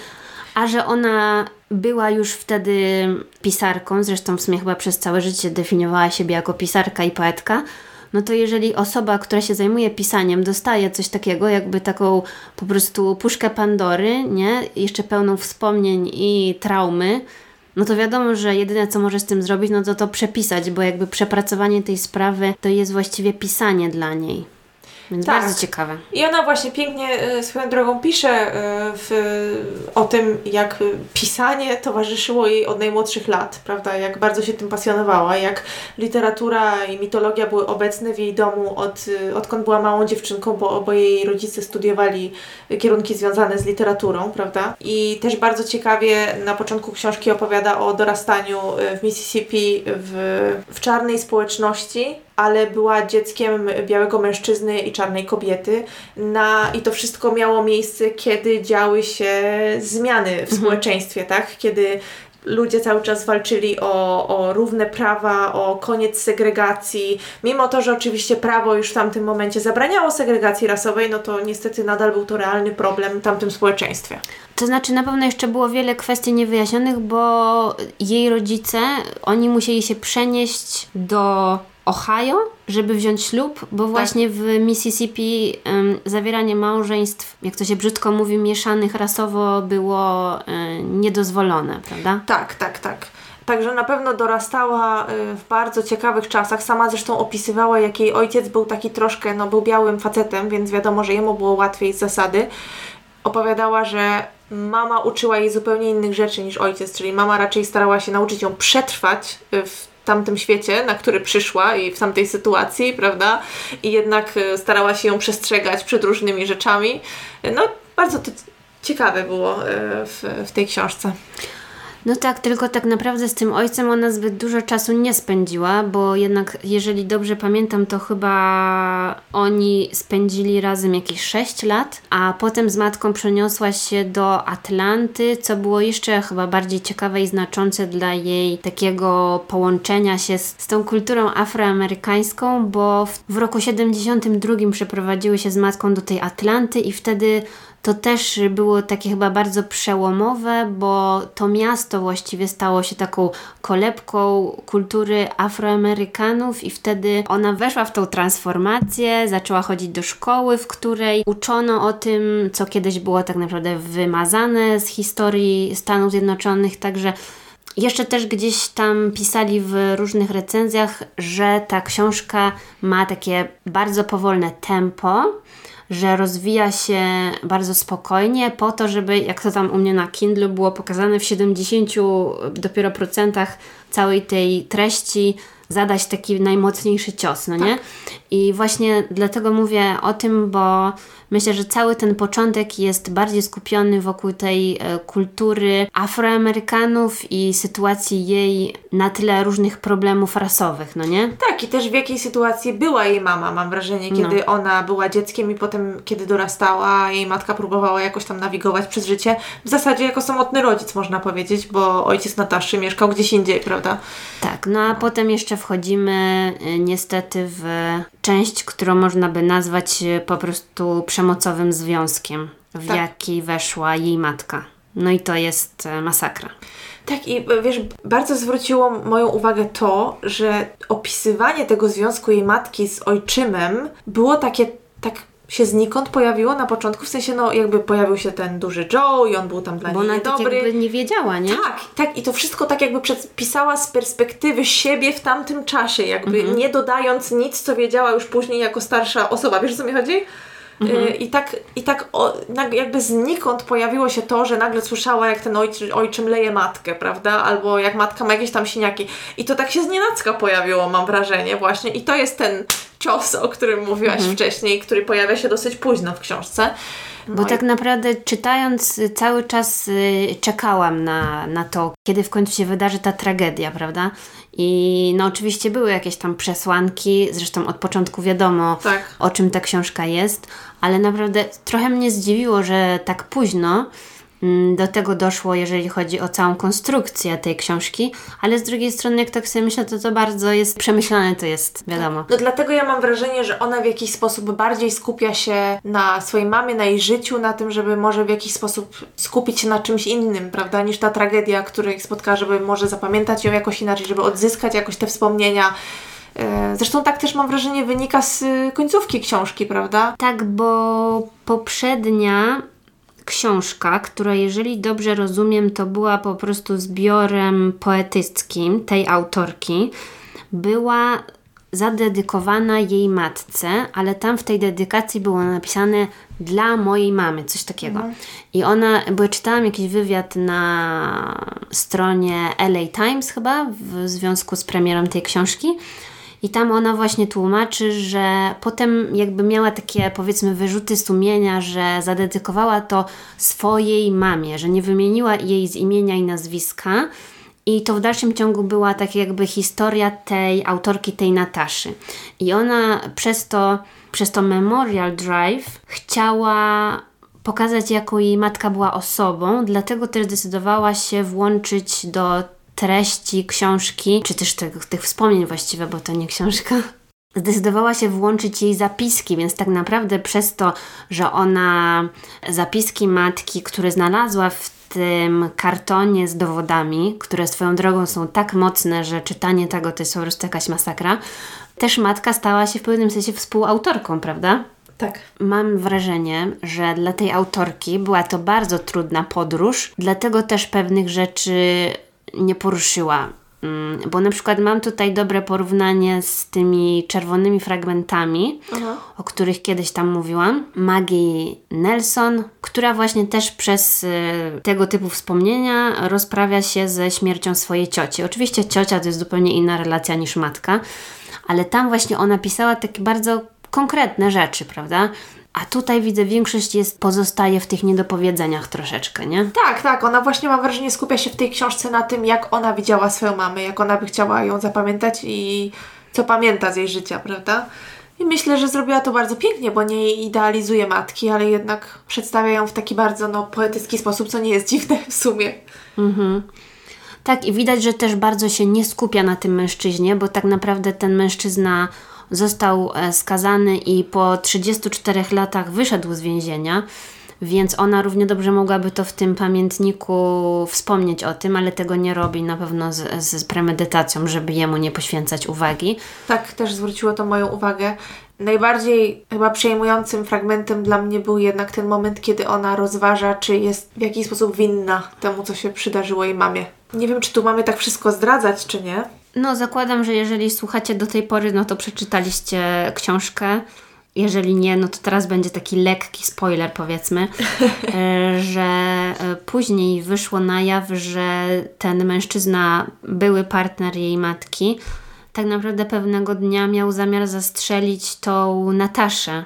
A że ona była już wtedy pisarką, zresztą w sumie chyba przez całe życie definiowała siebie jako pisarka i poetka, no to jeżeli osoba, która się zajmuje pisaniem, dostaje coś takiego, jakby taką po prostu puszkę Pandory, nie? Jeszcze pełną wspomnień i traumy, no to wiadomo, że jedyne co może z tym zrobić, no to to przepisać, bo jakby przepracowanie tej sprawy to jest właściwie pisanie dla niej. Więc tak. bardzo ciekawe. I ona właśnie pięknie e, swoją drogą pisze e, w, o tym, jak pisanie towarzyszyło jej od najmłodszych lat, prawda? Jak bardzo się tym pasjonowała, jak literatura i mitologia były obecne w jej domu od, odkąd była małą dziewczynką, bo oboje jej rodzice studiowali kierunki związane z literaturą, prawda? I też bardzo ciekawie na początku książki opowiada o dorastaniu e, w Mississippi w, w czarnej społeczności, ale była dzieckiem białego mężczyzny i czarnej kobiety. Na, I to wszystko miało miejsce, kiedy działy się zmiany w mhm. społeczeństwie, tak? Kiedy ludzie cały czas walczyli o, o równe prawa, o koniec segregacji. Mimo to, że oczywiście prawo już w tamtym momencie zabraniało segregacji rasowej, no to niestety nadal był to realny problem w tamtym społeczeństwie. To znaczy na pewno jeszcze było wiele kwestii niewyjaśnionych, bo jej rodzice, oni musieli się przenieść do Ohio, żeby wziąć ślub, bo tak. właśnie w Mississippi um, zawieranie małżeństw, jak to się brzydko mówi, mieszanych rasowo było um, niedozwolone, prawda? Tak, tak, tak. Także na pewno dorastała y, w bardzo ciekawych czasach. Sama zresztą opisywała, jak jej ojciec był taki troszkę, no był białym facetem, więc wiadomo, że jemu było łatwiej z zasady. Opowiadała, że mama uczyła jej zupełnie innych rzeczy niż ojciec, czyli mama raczej starała się nauczyć ją przetrwać w tamtym świecie, na który przyszła i w tamtej sytuacji, prawda? I jednak e, starała się ją przestrzegać przed różnymi rzeczami. No, bardzo to ciekawe było e, w, w tej książce. No tak, tylko tak naprawdę z tym ojcem ona zbyt dużo czasu nie spędziła, bo jednak, jeżeli dobrze pamiętam, to chyba oni spędzili razem jakieś 6 lat, a potem z matką przeniosła się do Atlanty, co było jeszcze chyba bardziej ciekawe i znaczące dla jej takiego połączenia się z, z tą kulturą afroamerykańską, bo w, w roku 72 przeprowadziły się z matką do tej Atlanty i wtedy to też było takie chyba bardzo przełomowe, bo to miasto właściwie stało się taką kolebką kultury Afroamerykanów i wtedy ona weszła w tą transformację, zaczęła chodzić do szkoły, w której uczono o tym, co kiedyś było tak naprawdę wymazane z historii Stanów Zjednoczonych, także jeszcze też gdzieś tam pisali w różnych recenzjach, że ta książka ma takie bardzo powolne tempo, że rozwija się bardzo spokojnie po to, żeby, jak to tam u mnie na Kindle było pokazane, w 70 dopiero procentach całej tej treści zadać taki najmocniejszy cios, no nie? Tak. I właśnie dlatego mówię o tym, bo myślę, że cały ten początek jest bardziej skupiony wokół tej e, kultury Afroamerykanów i sytuacji jej na tyle różnych problemów rasowych, no nie? Tak, i też w jakiej sytuacji była jej mama, mam wrażenie, kiedy no. ona była dzieckiem i potem, kiedy dorastała, jej matka próbowała jakoś tam nawigować przez życie. W zasadzie jako samotny rodzic, można powiedzieć, bo ojciec Nataszy mieszkał gdzieś indziej, prawda? Tak, no a potem jeszcze wchodzimy y, niestety w część, którą można by nazwać y, po prostu przemocowym związkiem, w tak. jaki weszła jej matka. No i to jest y, masakra. Tak, i wiesz, bardzo zwróciło moją uwagę to, że opisywanie tego związku jej matki z ojczymem było takie tak się znikąd pojawiło na początku, w sensie no jakby pojawił się ten duży Joe i on był tam dla Bo niej ona tak jakby nie wiedziała, nie? Tak, tak i to wszystko tak jakby przedpisała z perspektywy siebie w tamtym czasie, jakby Mhm. nie dodając nic, co wiedziała już później jako starsza osoba. Wiesz o co mi chodzi? Mhm. Y, I tak, i tak o, jakby znikąd pojawiło się to, że nagle słyszała, jak ten ojczy, ojczym leje matkę, prawda? Albo jak matka ma jakieś tam siniaki. I to tak się znienacka pojawiło, mam wrażenie, właśnie. I to jest ten cios, o którym mówiłaś Mhm. wcześniej, który pojawia się dosyć późno w książce. Bo No tak naprawdę czytając y, cały czas y, czekałam na, na to, kiedy w końcu się wydarzy ta tragedia, prawda? I no oczywiście były jakieś tam przesłanki, zresztą od początku wiadomo Tak. o czym ta książka jest, ale naprawdę trochę mnie zdziwiło, że tak późno do tego doszło, jeżeli chodzi o całą konstrukcję tej książki, ale z drugiej strony, jak tak sobie myślę, to to bardzo jest przemyślane, to jest wiadomo. No dlatego ja mam wrażenie, że ona w jakiś sposób bardziej skupia się na swojej mamie, na jej życiu, na tym, żeby może w jakiś sposób skupić się na czymś innym, prawda, niż ta tragedia, która ich spotkała, żeby może zapamiętać ją jakoś inaczej, żeby odzyskać jakoś te wspomnienia. E, Zresztą tak też mam wrażenie wynika z y, końcówki książki, prawda? Tak, bo poprzednia książka, która jeżeli dobrze rozumiem, to była po prostu zbiorem poetyckim tej autorki, była zadedykowana jej matce, ale tam w tej dedykacji było napisane dla mojej mamy, coś takiego. I ona, bo ja czytałam jakiś wywiad na stronie LA Times chyba w związku z premierą tej książki i tam ona właśnie tłumaczy, że potem jakby miała takie powiedzmy wyrzuty sumienia, że zadedykowała to swojej mamie, że nie wymieniła jej z imienia i nazwiska. I to w dalszym ciągu była tak jakby historia tej autorki, tej Nataszy. I ona przez to, przez to Memorial Drive chciała pokazać, jaką jej matka była osobą, dlatego też zdecydowała się włączyć do treści książki, czy też tych, tych wspomnień właściwie, bo to nie książka. Zdecydowała się włączyć jej zapiski, więc tak naprawdę przez to, że ona zapiski matki, które znalazła w tym kartonie z dowodami, które swoją drogą są tak mocne, że czytanie tego to jest po prostu jakaś masakra, też matka stała się w pewnym sensie współautorką, prawda? Tak. Mam wrażenie, że dla tej autorki była to bardzo trudna podróż, dlatego też pewnych rzeczy nie poruszyła. Mm, Bo na przykład mam tutaj dobre porównanie z tymi czerwonymi fragmentami, Aha. o których kiedyś tam mówiłam. Maggie Nelson, która właśnie też przez y, tego typu wspomnienia rozprawia się ze śmiercią swojej cioci. Oczywiście ciocia to jest zupełnie inna relacja niż matka, ale tam właśnie ona pisała takie bardzo konkretne rzeczy, prawda? A tutaj widzę, większość jest, pozostaje w tych niedopowiedzeniach troszeczkę, nie? Tak, tak. Ona właśnie mam wrażenie skupia się w tej książce na tym, jak ona widziała swoją mamę, jak ona by chciała ją zapamiętać i co pamięta z jej życia, prawda? I myślę, że zrobiła to bardzo pięknie, bo nie idealizuje matki, ale jednak przedstawia ją w taki bardzo no, poetycki sposób, co nie jest dziwne w sumie. Tak, i widać, że też bardzo się nie skupia na tym mężczyźnie, bo tak naprawdę ten mężczyzna został e, skazany i po 34 latach wyszedł z więzienia, więc ona równie dobrze mogłaby to w tym pamiętniku wspomnieć o tym, ale tego nie robi na pewno z, z premedytacją, żeby jemu nie poświęcać uwagi. Tak też zwróciło to moją uwagę. Najbardziej chyba przejmującym fragmentem dla mnie był jednak ten moment, kiedy ona rozważa, czy jest w jakiś sposób winna temu, co się przydarzyło jej mamie. Nie wiem, czy tu mamy tak wszystko zdradzać, czy nie. No, zakładam, że jeżeli słuchacie do tej pory, no to przeczytaliście książkę. Jeżeli nie, no to teraz będzie taki lekki spoiler, powiedzmy, e, że e, później wyszło na jaw, że ten mężczyzna, były partner jej matki, tak naprawdę pewnego dnia miał zamiar zastrzelić tą Nataszę,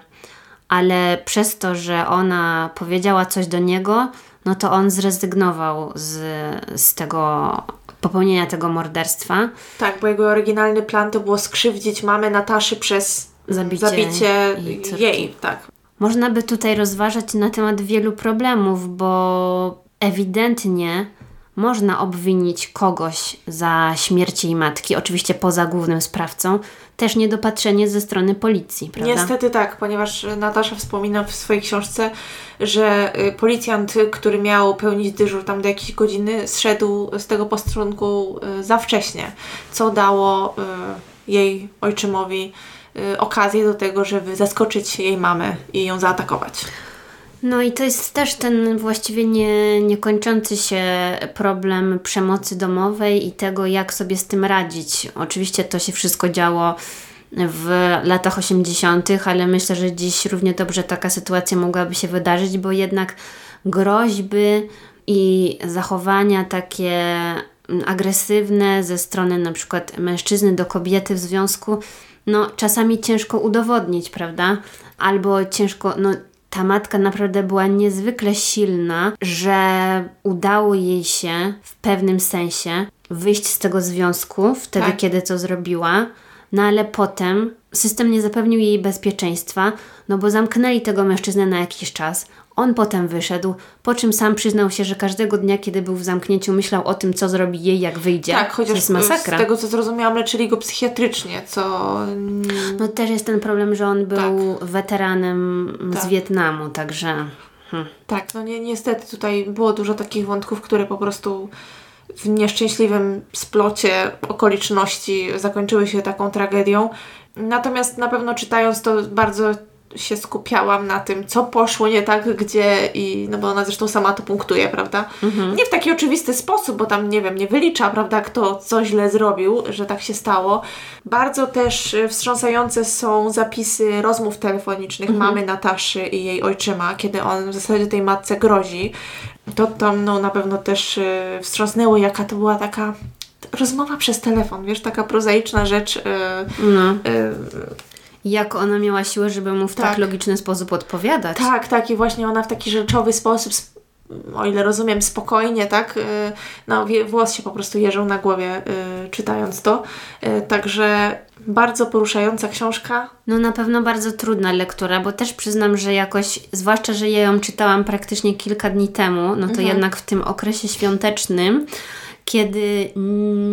ale przez to, że ona powiedziała coś do niego, no to on zrezygnował z, z tego popełnienia tego morderstwa. Tak, bo jego oryginalny plan to było skrzywdzić mamę Nataszy przez Zabicie zabicie jej jej, tak. Można by tutaj rozważać na temat wielu problemów, bo ewidentnie można obwinić kogoś za śmierć jej matki, oczywiście poza głównym sprawcą, też niedopatrzenie ze strony policji, prawda? Niestety tak, ponieważ Natasza wspomina w swojej książce, że y, policjant, który miał pełnić dyżur tam do jakiejś godziny, zszedł z tego posterunku y, za wcześnie, co dało y, jej ojczymowi okazję do tego, żeby zaskoczyć jej mamę i ją zaatakować. No i to jest też ten właściwie nie, niekończący się problem przemocy domowej i tego, jak sobie z tym radzić. Oczywiście to się wszystko działo w latach 80., ale myślę, że dziś równie dobrze taka sytuacja mogłaby się wydarzyć, bo jednak groźby i zachowania takie agresywne ze strony na przykład mężczyzny do kobiety w związku, no czasami ciężko udowodnić, prawda? Albo ciężko, no ta matka naprawdę była niezwykle silna, że udało jej się w pewnym sensie wyjść z tego związku wtedy, tak. kiedy to zrobiła. No ale potem system nie zapewnił jej bezpieczeństwa, no bo zamknęli tego mężczyznę na jakiś czas. On potem wyszedł, po czym sam przyznał się, że każdego dnia, kiedy był w zamknięciu, myślał o tym, co zrobi jej, jak wyjdzie. Tak, chociaż to jest masakra. z tego, co zrozumiałam, leczyli go psychiatrycznie, co... No też jest ten problem, że on był tak. weteranem tak. z Wietnamu, także... Hm. Tak, no ni niestety tutaj było dużo takich wątków, które po prostu w nieszczęśliwym splocie okoliczności zakończyły się taką tragedią. Natomiast na pewno czytając to bardzo się skupiałam na tym, co poszło nie tak, gdzie i, no bo ona zresztą sama to punktuje, prawda? Mhm. Nie w taki oczywisty sposób, bo tam, nie wiem, nie wylicza, prawda, kto co źle zrobił, że tak się stało. Bardzo też wstrząsające są zapisy rozmów telefonicznych mhm. mamy Nataszy i jej ojczyma, kiedy on w zasadzie tej matce grozi. To tam, no, na pewno też y, wstrząsnęło, jaka to była taka rozmowa przez telefon, wiesz, taka prozaiczna rzecz. Y, no. Y, jak ona miała siłę, żeby mu w tak, tak logiczny sposób odpowiadać. Tak, tak i właśnie ona w taki rzeczowy sposób, o ile rozumiem, spokojnie, tak, y, no włos się po prostu jeżą na głowie y, czytając to. Y, także bardzo poruszająca książka. No na pewno bardzo trudna lektura, bo też przyznam, że jakoś, zwłaszcza, że ja ją czytałam praktycznie kilka dni temu, no to mhm. jednak w tym okresie świątecznym kiedy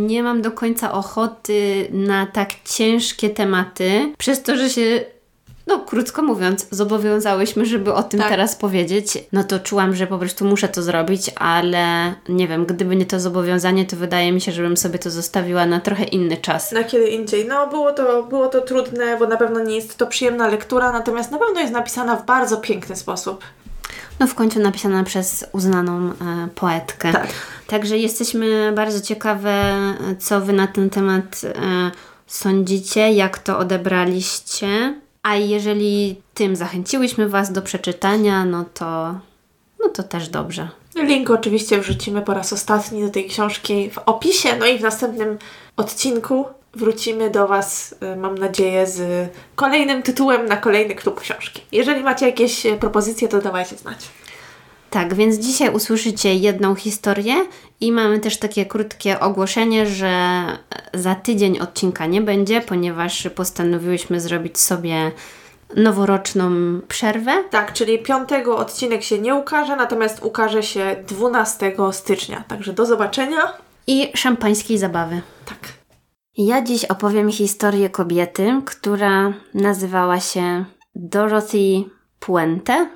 nie mam do końca ochoty na tak ciężkie tematy, przez to, że się no krótko mówiąc, zobowiązałyśmy, żeby o tym tak. teraz powiedzieć, no to czułam, że po prostu muszę to zrobić, ale nie wiem, gdyby nie to zobowiązanie, to wydaje mi się, żebym sobie to zostawiła na trochę inny czas. Na kiedy indziej. No było to, było to trudne, bo na pewno nie jest to przyjemna lektura, natomiast na pewno jest napisana w bardzo piękny sposób. No w końcu napisana przez uznaną e, poetkę. Tak. Także jesteśmy bardzo ciekawe, co Wy na ten temat e, sądzicie, jak to odebraliście. A jeżeli tym zachęciłyśmy Was do przeczytania, no to, no to też dobrze. Link oczywiście wrzucimy po raz ostatni do tej książki w opisie, no i w następnym odcinku wrócimy do Was, y, mam nadzieję, z kolejnym tytułem na kolejny klub książki. Jeżeli macie jakieś y, propozycje, to dawajcie znać. Tak, więc dzisiaj usłyszycie jedną historię i mamy też takie krótkie ogłoszenie, że za tydzień odcinka nie będzie, ponieważ postanowiłyśmy zrobić sobie noworoczną przerwę. Tak, czyli piątego odcinek się nie ukaże, natomiast ukaże się 12 stycznia. Także do zobaczenia. I szampańskiej zabawy. Tak. Ja dziś opowiem historię kobiety, która nazywała się Dorothy Puente.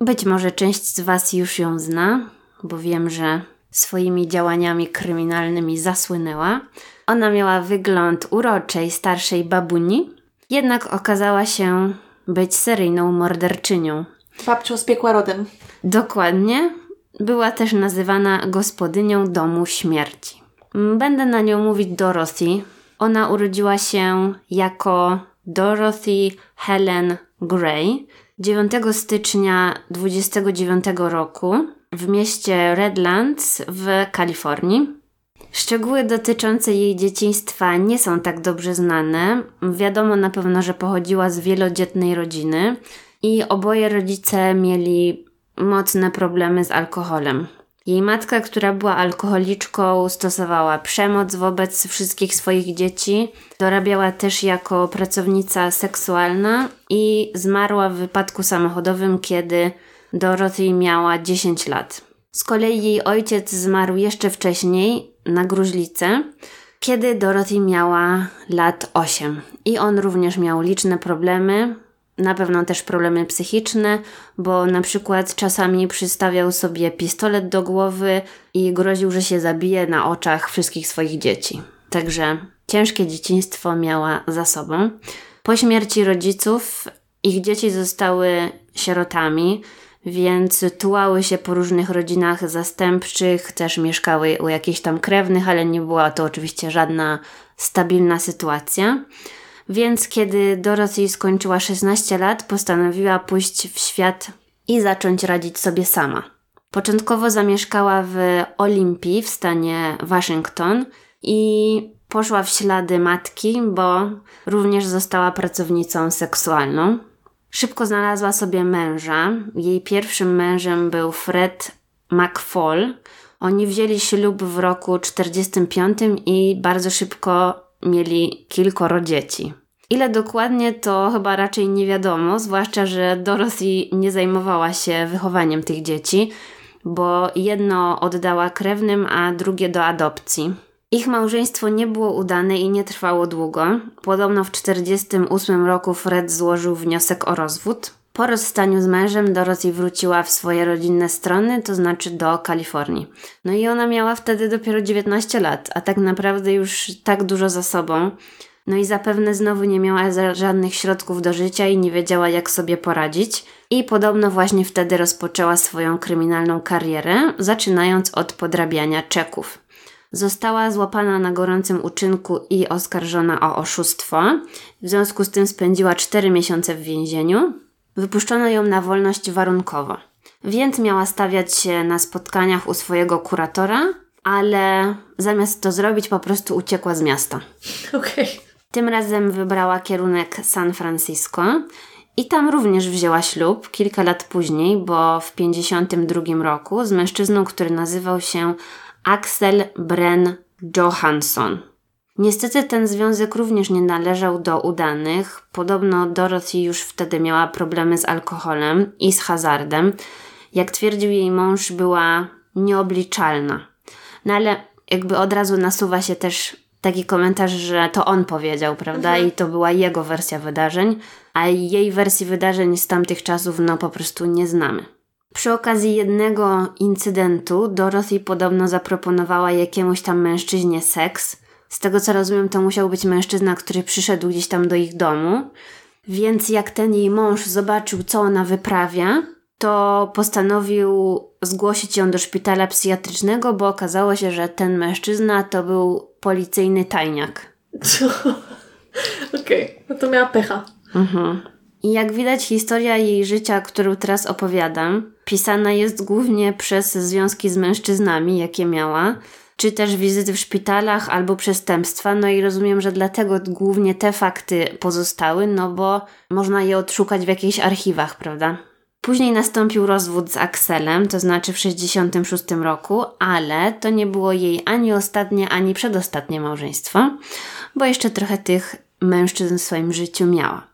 Być może część z Was już ją zna, bo wiem, że swoimi działaniami kryminalnymi zasłynęła. Ona miała wygląd uroczej, starszej babuni, jednak okazała się być seryjną morderczynią. Babcią z piekła rodem. Dokładnie. Była też nazywana gospodynią domu śmierci. Będę na nią mówić Dorothy. Ona urodziła się jako Dorothy Helen Gray 9 stycznia 29 roku w mieście Redlands w Kalifornii. Szczegóły dotyczące jej dzieciństwa nie są tak dobrze znane. Wiadomo na pewno, że pochodziła z wielodzietnej rodziny i oboje rodzice mieli mocne problemy z alkoholem. Jej matka, która była alkoholiczką, stosowała przemoc wobec wszystkich swoich dzieci. Dorabiała też jako pracownica seksualna i zmarła w wypadku samochodowym, kiedy Dorothy miała 10 lat. Z kolei jej ojciec zmarł jeszcze wcześniej, na gruźlicę, kiedy Dorothy miała lat 8. I on również miał liczne problemy, na pewno też problemy psychiczne, bo na przykład czasami przystawiał sobie pistolet do głowy i groził, że się zabije na oczach wszystkich swoich dzieci. Także ciężkie dzieciństwo miała za sobą. Po śmierci rodziców ich dzieci zostały sierotami, więc tułały się po różnych rodzinach zastępczych, też mieszkały u jakichś tam krewnych, ale nie była to oczywiście żadna stabilna sytuacja. Więc kiedy Dorothy skończyła 16 lat, postanowiła pójść w świat i zacząć radzić sobie sama. Początkowo zamieszkała w Olimpii w stanie Waszyngton i poszła w ślady matki, bo również została pracownicą seksualną. Szybko znalazła sobie męża. Jej pierwszym mężem był Fred McFall. Oni wzięli ślub w roku 45 i bardzo szybko mieli kilkoro dzieci. Ile dokładnie to chyba raczej nie wiadomo, zwłaszcza, że Dorothy nie zajmowała się wychowaniem tych dzieci, bo jedno oddała krewnym, a drugie do adopcji. Ich małżeństwo nie było udane i nie trwało długo. Podobno w 1948 roku Fred złożył wniosek o rozwód. Po rozstaniu z mężem Dorothy wróciła w swoje rodzinne strony, to znaczy do Kalifornii. No i ona miała wtedy dopiero 19 lat, a tak naprawdę już tak dużo za sobą. No i zapewne znowu nie miała żadnych środków do życia i nie wiedziała, jak sobie poradzić. I podobno właśnie wtedy rozpoczęła swoją kryminalną karierę, zaczynając od podrabiania czeków. Została złapana na gorącym uczynku i oskarżona o oszustwo. W związku z tym spędziła 4 miesiące w więzieniu. Wypuszczono ją na wolność warunkowo. Więc miała stawiać się na spotkaniach u swojego kuratora, ale zamiast to zrobić, po prostu uciekła z miasta. Okej. Okay. Tym razem wybrała kierunek San Francisco i tam również wzięła ślub kilka lat później, bo w 1952 roku z mężczyzną, który nazywał się Axel Bren Johansson. Niestety ten związek również nie należał do udanych. Podobno Dorothy już wtedy miała problemy z alkoholem i z hazardem. Jak twierdził jej mąż, była nieobliczalna. No ale jakby od razu nasuwa się też taki komentarz, że to on powiedział, prawda? Mhm. I to była jego wersja wydarzeń, a jej wersji wydarzeń z tamtych czasów no po prostu nie znamy. Przy okazji jednego incydentu Dorothy podobno zaproponowała jakiemuś tam mężczyźnie seks. Z tego co rozumiem, to musiał być mężczyzna, który przyszedł gdzieś tam do ich domu. Więc jak ten jej mąż zobaczył, co ona wyprawia, to postanowił zgłosić ją do szpitala psychiatrycznego, bo okazało się, że ten mężczyzna to był policyjny tajniak. Okej, okay. no to miała pecha. Mhm. I jak widać, historia jej życia, którą teraz opowiadam, pisana jest głównie przez związki z mężczyznami, jakie miała, czy też wizyty w szpitalach albo przestępstwa. No i rozumiem, że dlatego głównie te fakty pozostały, no bo można je odszukać w jakichś archiwach, prawda? Później nastąpił rozwód z Axelem, to znaczy w 1966 roku, ale to nie było jej ani ostatnie, ani przedostatnie małżeństwo, bo jeszcze trochę tych mężczyzn w swoim życiu miała.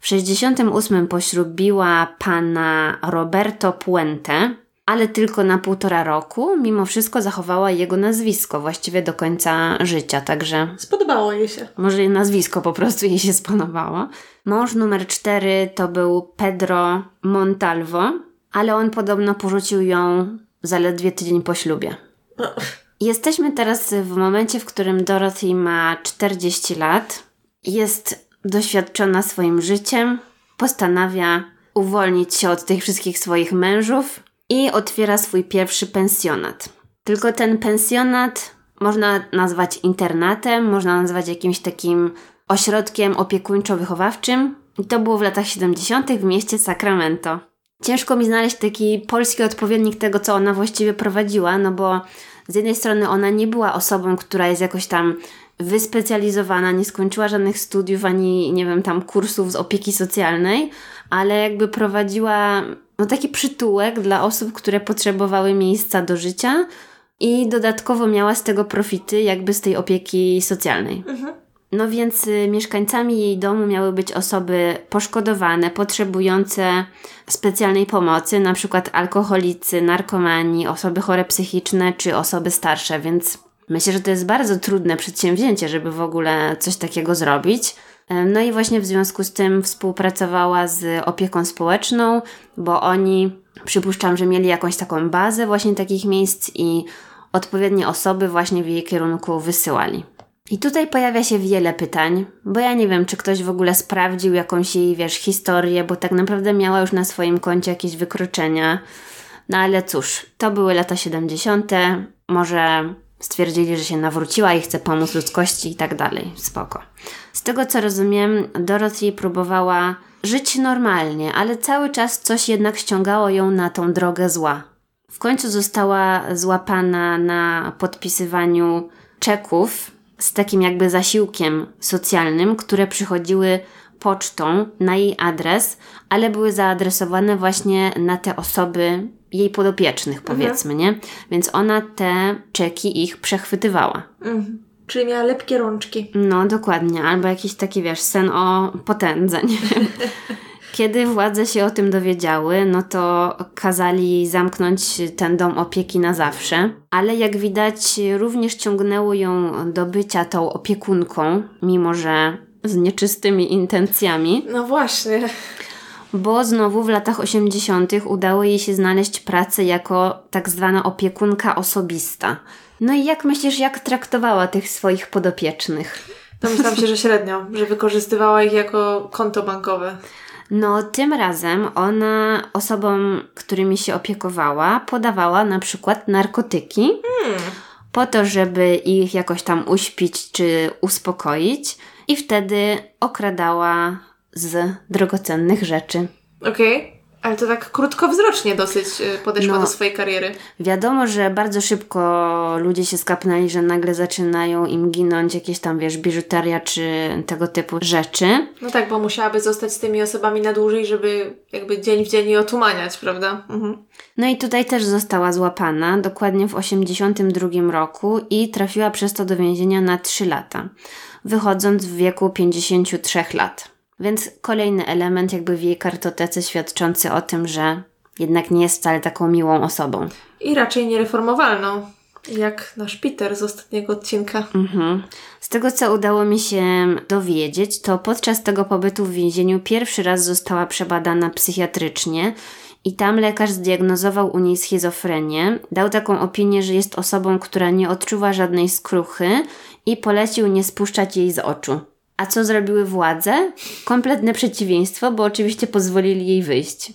W 68 poślubiła pana Roberto Puente, ale tylko na półtora roku. Mimo wszystko zachowała jego nazwisko właściwie do końca życia, także. Spodobało jej się. Może jej nazwisko po prostu jej się spodobało. Mąż numer cztery to był Pedro Montalvo, ale on podobno porzucił ją zaledwie tydzień po ślubie. Jesteśmy teraz w momencie, w którym Dorothy ma 40 lat. Jest doświadczona swoim życiem, postanawia uwolnić się od tych wszystkich swoich mężów i otwiera swój pierwszy pensjonat. Tylko ten pensjonat można nazwać internatem, można nazwać jakimś takim ośrodkiem opiekuńczo-wychowawczym. I to było w latach 70. w mieście Sacramento. Ciężko mi znaleźć taki polski odpowiednik tego, co ona właściwie prowadziła, no bo z jednej strony ona nie była osobą, która jest jakoś tam wyspecjalizowana, nie skończyła żadnych studiów ani, nie wiem, tam kursów z opieki socjalnej, ale jakby prowadziła no, taki przytułek dla osób, które potrzebowały miejsca do życia i dodatkowo miała z tego profity, jakby z tej opieki socjalnej. Mhm. No więc y, mieszkańcami jej domu miały być osoby poszkodowane, potrzebujące specjalnej pomocy, na przykład alkoholicy, narkomani, osoby chore psychiczne czy osoby starsze, więc myślę, że to jest bardzo trudne przedsięwzięcie, żeby w ogóle coś takiego zrobić. No i właśnie w związku z tym współpracowała z opieką społeczną, bo oni przypuszczam, że mieli jakąś taką bazę właśnie takich miejsc i odpowiednie osoby właśnie w jej kierunku wysyłali. I tutaj pojawia się wiele pytań, bo ja nie wiem, czy ktoś w ogóle sprawdził jakąś jej, wiesz, historię, bo tak naprawdę miała już na swoim koncie jakieś wykroczenia. No ale cóż, to były lata 70. Może stwierdzili, że się nawróciła i chce pomóc ludzkości i tak dalej. Spoko. Z tego co rozumiem, Dorothy próbowała żyć normalnie, ale cały czas coś jednak ściągało ją na tą drogę zła. W końcu została złapana na podpisywaniu czeków z takim jakby zasiłkiem socjalnym, które przychodziły pocztą na jej adres, ale były zaadresowane właśnie na te osoby jej podopiecznych, Mhm. powiedzmy, nie? Więc ona te czeki ich przechwytywała. Mhm. Czyli miała lepkie rączki. No, dokładnie. Albo jakiś taki, wiesz, sen o potędze, nie wiem. Kiedy władze się o tym dowiedziały, no to kazali zamknąć ten dom opieki na zawsze, ale jak widać, również ciągnęło ją do bycia tą opiekunką, mimo że z nieczystymi intencjami, No właśnie. bo znowu w latach 80. udało jej się znaleźć pracę jako tak zwana opiekunka osobista. No i jak myślisz, jak traktowała tych swoich podopiecznych? Domyślam się, że średnio, że wykorzystywała ich jako konto bankowe. No, tym razem ona osobom, którymi się opiekowała, podawała na przykład narkotyki po to, żeby ich jakoś tam uśpić czy uspokoić, i wtedy okradała z drogocennych rzeczy. Okej. Ale to tak krótkowzrocznie dosyć y, podeszła No. do swojej kariery. Wiadomo, że bardzo szybko ludzie się skapnęli, że nagle zaczynają im ginąć jakieś tam, wiesz, biżuteria czy tego typu rzeczy. No tak, bo musiałaby zostać z tymi osobami na dłużej, żeby jakby dzień w dzień je otumaniać, prawda? Mhm. No i tutaj też została złapana, dokładnie w 82 roku i trafiła przez to do więzienia na 3 lata, wychodząc w wieku 53 lat. Więc kolejny element jakby w jej kartotece świadczący o tym, że jednak nie jest wcale taką miłą osobą. I raczej niereformowalną. Jak nasz Peter z ostatniego odcinka. Mhm. Z tego, co udało mi się dowiedzieć, to podczas tego pobytu w więzieniu pierwszy raz została przebadana psychiatrycznie i tam lekarz zdiagnozował u niej schizofrenię. Dał taką opinię, że jest osobą, która nie odczuwa żadnej skruchy i polecił nie spuszczać jej z oczu. A co zrobiły władze? Kompletne przeciwieństwo, bo oczywiście pozwolili jej wyjść.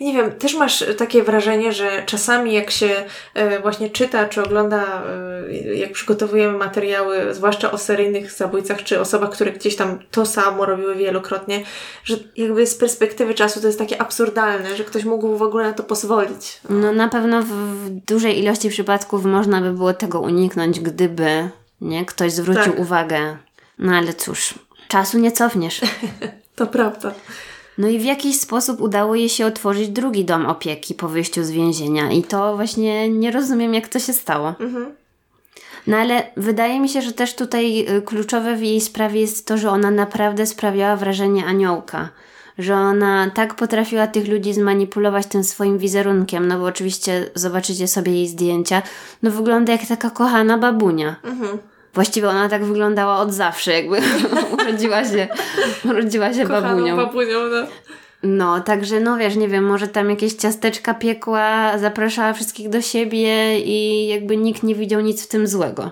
Nie wiem, też masz takie wrażenie, że czasami jak się e, właśnie czyta czy ogląda, e, jak przygotowujemy materiały, zwłaszcza o seryjnych zabójcach czy osobach, które gdzieś tam to samo robiły wielokrotnie, że jakby z perspektywy czasu to jest takie absurdalne, że ktoś mógł w ogóle na to pozwolić. No na pewno w, w dużej ilości przypadków można by było tego uniknąć, gdyby nie ktoś zwrócił Tak. uwagę. No ale cóż, czasu nie cofniesz. To prawda. No i w jakiś sposób udało jej się otworzyć drugi dom opieki po wyjściu z więzienia i to właśnie nie rozumiem, jak to się stało. No ale wydaje mi się, że też tutaj y, kluczowe w jej sprawie jest to, że ona naprawdę sprawiała wrażenie aniołka. Że ona tak potrafiła tych ludzi zmanipulować tym swoim wizerunkiem, no bo oczywiście zobaczycie sobie jej zdjęcia, no wygląda jak taka kochana babunia. Właściwie ona tak wyglądała od zawsze, jakby urodziła się, urodziła się Kochaną babunia. babunią, no. No, także no wiesz, nie wiem, może tam jakieś ciasteczka piekła, zapraszała wszystkich do siebie i jakby nikt nie widział nic w tym złego.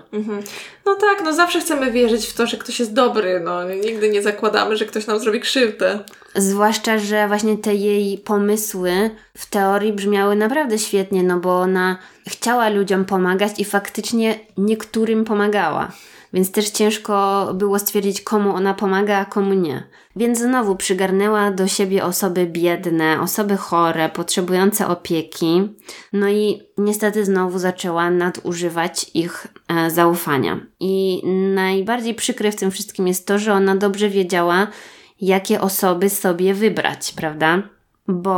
No tak, no zawsze chcemy wierzyć w to, że ktoś jest dobry, no nigdy nie zakładamy, że ktoś nam zrobi krzywdę. Zwłaszcza, że właśnie te jej pomysły w teorii brzmiały naprawdę świetnie, no bo ona chciała ludziom pomagać i faktycznie niektórym pomagała. Więc też ciężko było stwierdzić, komu ona pomaga, a komu nie. Więc znowu przygarnęła do siebie osoby biedne, osoby chore, potrzebujące opieki. No i niestety znowu zaczęła nadużywać ich e, zaufania. I najbardziej przykre w tym wszystkim jest to, że ona dobrze wiedziała, jakie osoby sobie wybrać, prawda? Bo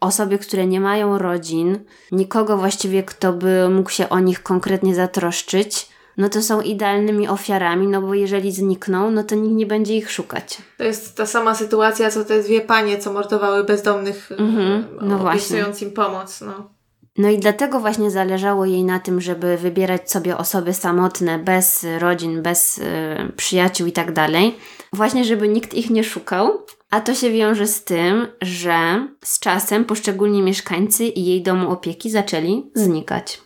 osoby, które nie mają rodzin, nikogo właściwie, kto by mógł się o nich konkretnie zatroszczyć, no to są idealnymi ofiarami, no bo jeżeli znikną, no to nikt nie będzie ich szukać. To jest ta sama sytuacja, co te dwie panie, co mordowały bezdomnych, Mhm, no no właśnie. opisując im pomoc. No. No i dlatego właśnie zależało jej na tym, żeby wybierać sobie osoby samotne, bez rodzin, bez y, przyjaciół i tak dalej. Właśnie, żeby nikt ich nie szukał. A to się wiąże z tym, że z czasem poszczególni mieszkańcy i jej domu opieki zaczęli znikać.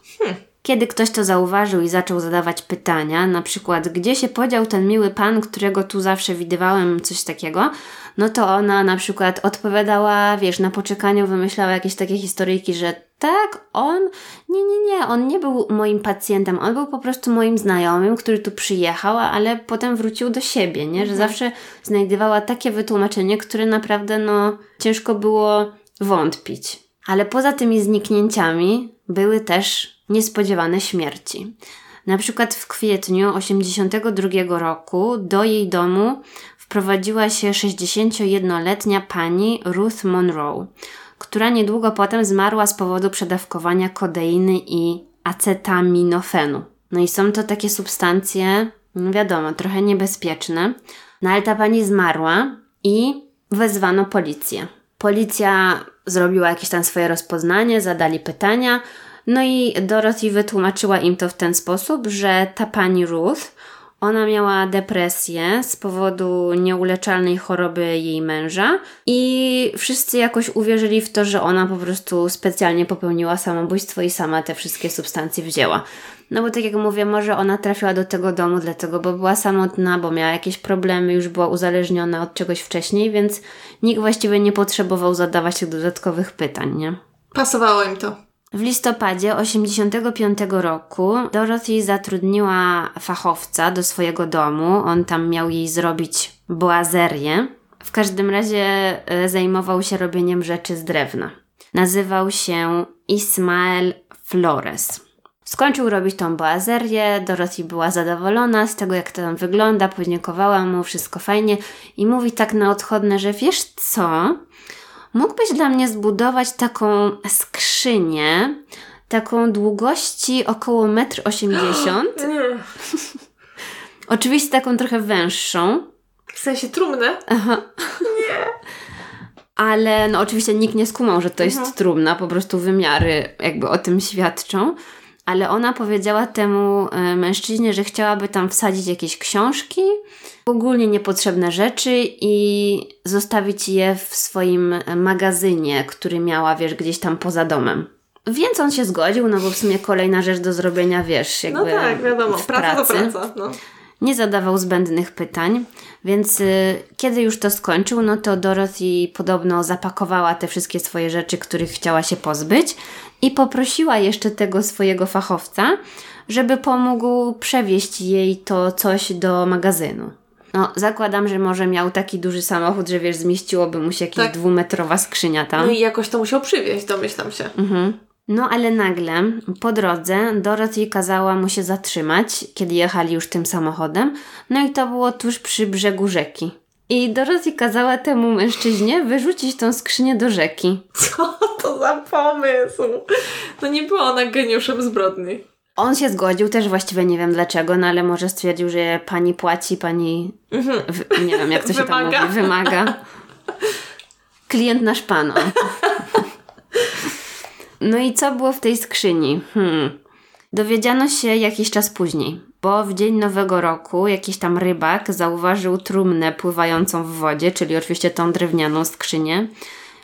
Kiedy ktoś to zauważył i zaczął zadawać pytania, na przykład gdzie się podział ten miły pan, którego tu zawsze widywałem, coś takiego, no to ona na przykład odpowiadała, wiesz, na poczekaniu wymyślała jakieś takie historyjki, że tak, on, nie, nie, nie, on nie był moim pacjentem, on był po prostu moim znajomym, który tu przyjechał, ale potem wrócił do siebie, nie, że mhm. zawsze znajdowała takie wytłumaczenie, które naprawdę, no, ciężko było wątpić. Ale poza tymi zniknięciami były też niespodziewane śmierci. Na przykład w kwietniu 1982 roku do jej domu wprowadziła się 61-letnia pani Ruth Monroe, która niedługo potem zmarła z powodu przedawkowania kodeiny i acetaminofenu. No i są to takie substancje, no wiadomo, trochę niebezpieczne. No ale ta pani zmarła i wezwano policję. Policja zrobiła jakieś tam swoje rozpoznanie, zadali pytania, no i Dorothy wytłumaczyła im to w ten sposób, że ta pani Ruth, ona miała depresję z powodu nieuleczalnej choroby jej męża i wszyscy jakoś uwierzyli w to, że ona po prostu specjalnie popełniła samobójstwo i sama te wszystkie substancje wzięła. No bo tak jak mówię, może ona trafiła do tego domu dlatego, bo była samotna, bo miała jakieś problemy, już była uzależniona od czegoś wcześniej, więc nikt właściwie nie potrzebował zadawać tych dodatkowych pytań, nie? Pasowało im to. W listopadzie 1985 roku Dorothy zatrudniła fachowca do swojego domu. On tam miał jej zrobić boazerię. W każdym razie e, zajmował się robieniem rzeczy z drewna. Nazywał się Ismael Flores. Skończył robić tą boazerię, Dorothy była zadowolona z tego, jak to tam wygląda, podziękowała mu, wszystko fajnie i mówi tak na odchodne, że wiesz co, mógłbyś dla mnie zbudować taką skrzynię, taką długości około 1,80 m. Oczywiście taką trochę węższą. W sensie trumnę? Aha. Nie. Ale no oczywiście nikt nie skumał, że to jest mhm. trumna, po prostu wymiary jakby o tym świadczą. Ale ona powiedziała temu e, mężczyźnie, że chciałaby tam wsadzić jakieś książki, ogólnie niepotrzebne rzeczy i zostawić je w swoim magazynie, który miała, wiesz, gdzieś tam poza domem. Więc on się zgodził, no bo w sumie kolejna rzecz do zrobienia, wiesz, jakby No tak, wiadomo, praca pracy. to praca, no. Nie zadawał zbędnych pytań, więc y, kiedy już to skończył, no to Dorothy podobno zapakowała te wszystkie swoje rzeczy, których chciała się pozbyć i poprosiła jeszcze tego swojego fachowca, żeby pomógł przewieźć jej to coś do magazynu. No, zakładam, że może miał taki duży samochód, że wiesz, zmieściłoby mu się jakaś tak. dwumetrowa skrzynia tam. No i jakoś to musiał przywieźć, domyślam się. Mhm. No ale nagle po drodze Dorothy kazała mu się zatrzymać, kiedy jechali już tym samochodem. No i to było tuż przy brzegu rzeki. I Dorothy kazała temu mężczyźnie wyrzucić tą skrzynię do rzeki. Co to za pomysł? To nie była ona geniuszem zbrodni. On się zgodził, też właściwie nie wiem dlaczego, no ale może stwierdził, że pani płaci, pani. Mhm. W, nie wiem, jak to się tam mówi, wymaga. Klient nasz pan. No i co było w tej skrzyni? Hmm. Dowiedziano się jakiś czas później, bo w dzień Nowego Roku jakiś tam rybak zauważył trumnę pływającą w wodzie, czyli oczywiście tą drewnianą skrzynię.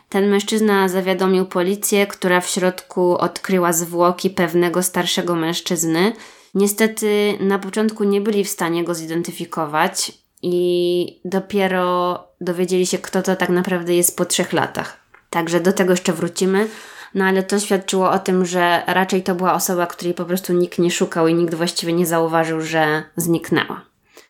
Ten mężczyzna zawiadomił policję, która w środku odkryła zwłoki pewnego starszego mężczyzny. Niestety na początku nie byli w stanie go zidentyfikować i dopiero dowiedzieli się, kto to tak naprawdę jest po trzech latach. Także do tego jeszcze wrócimy. No ale to świadczyło o tym, że raczej to była osoba, której po prostu nikt nie szukał i nikt właściwie nie zauważył, że zniknęła.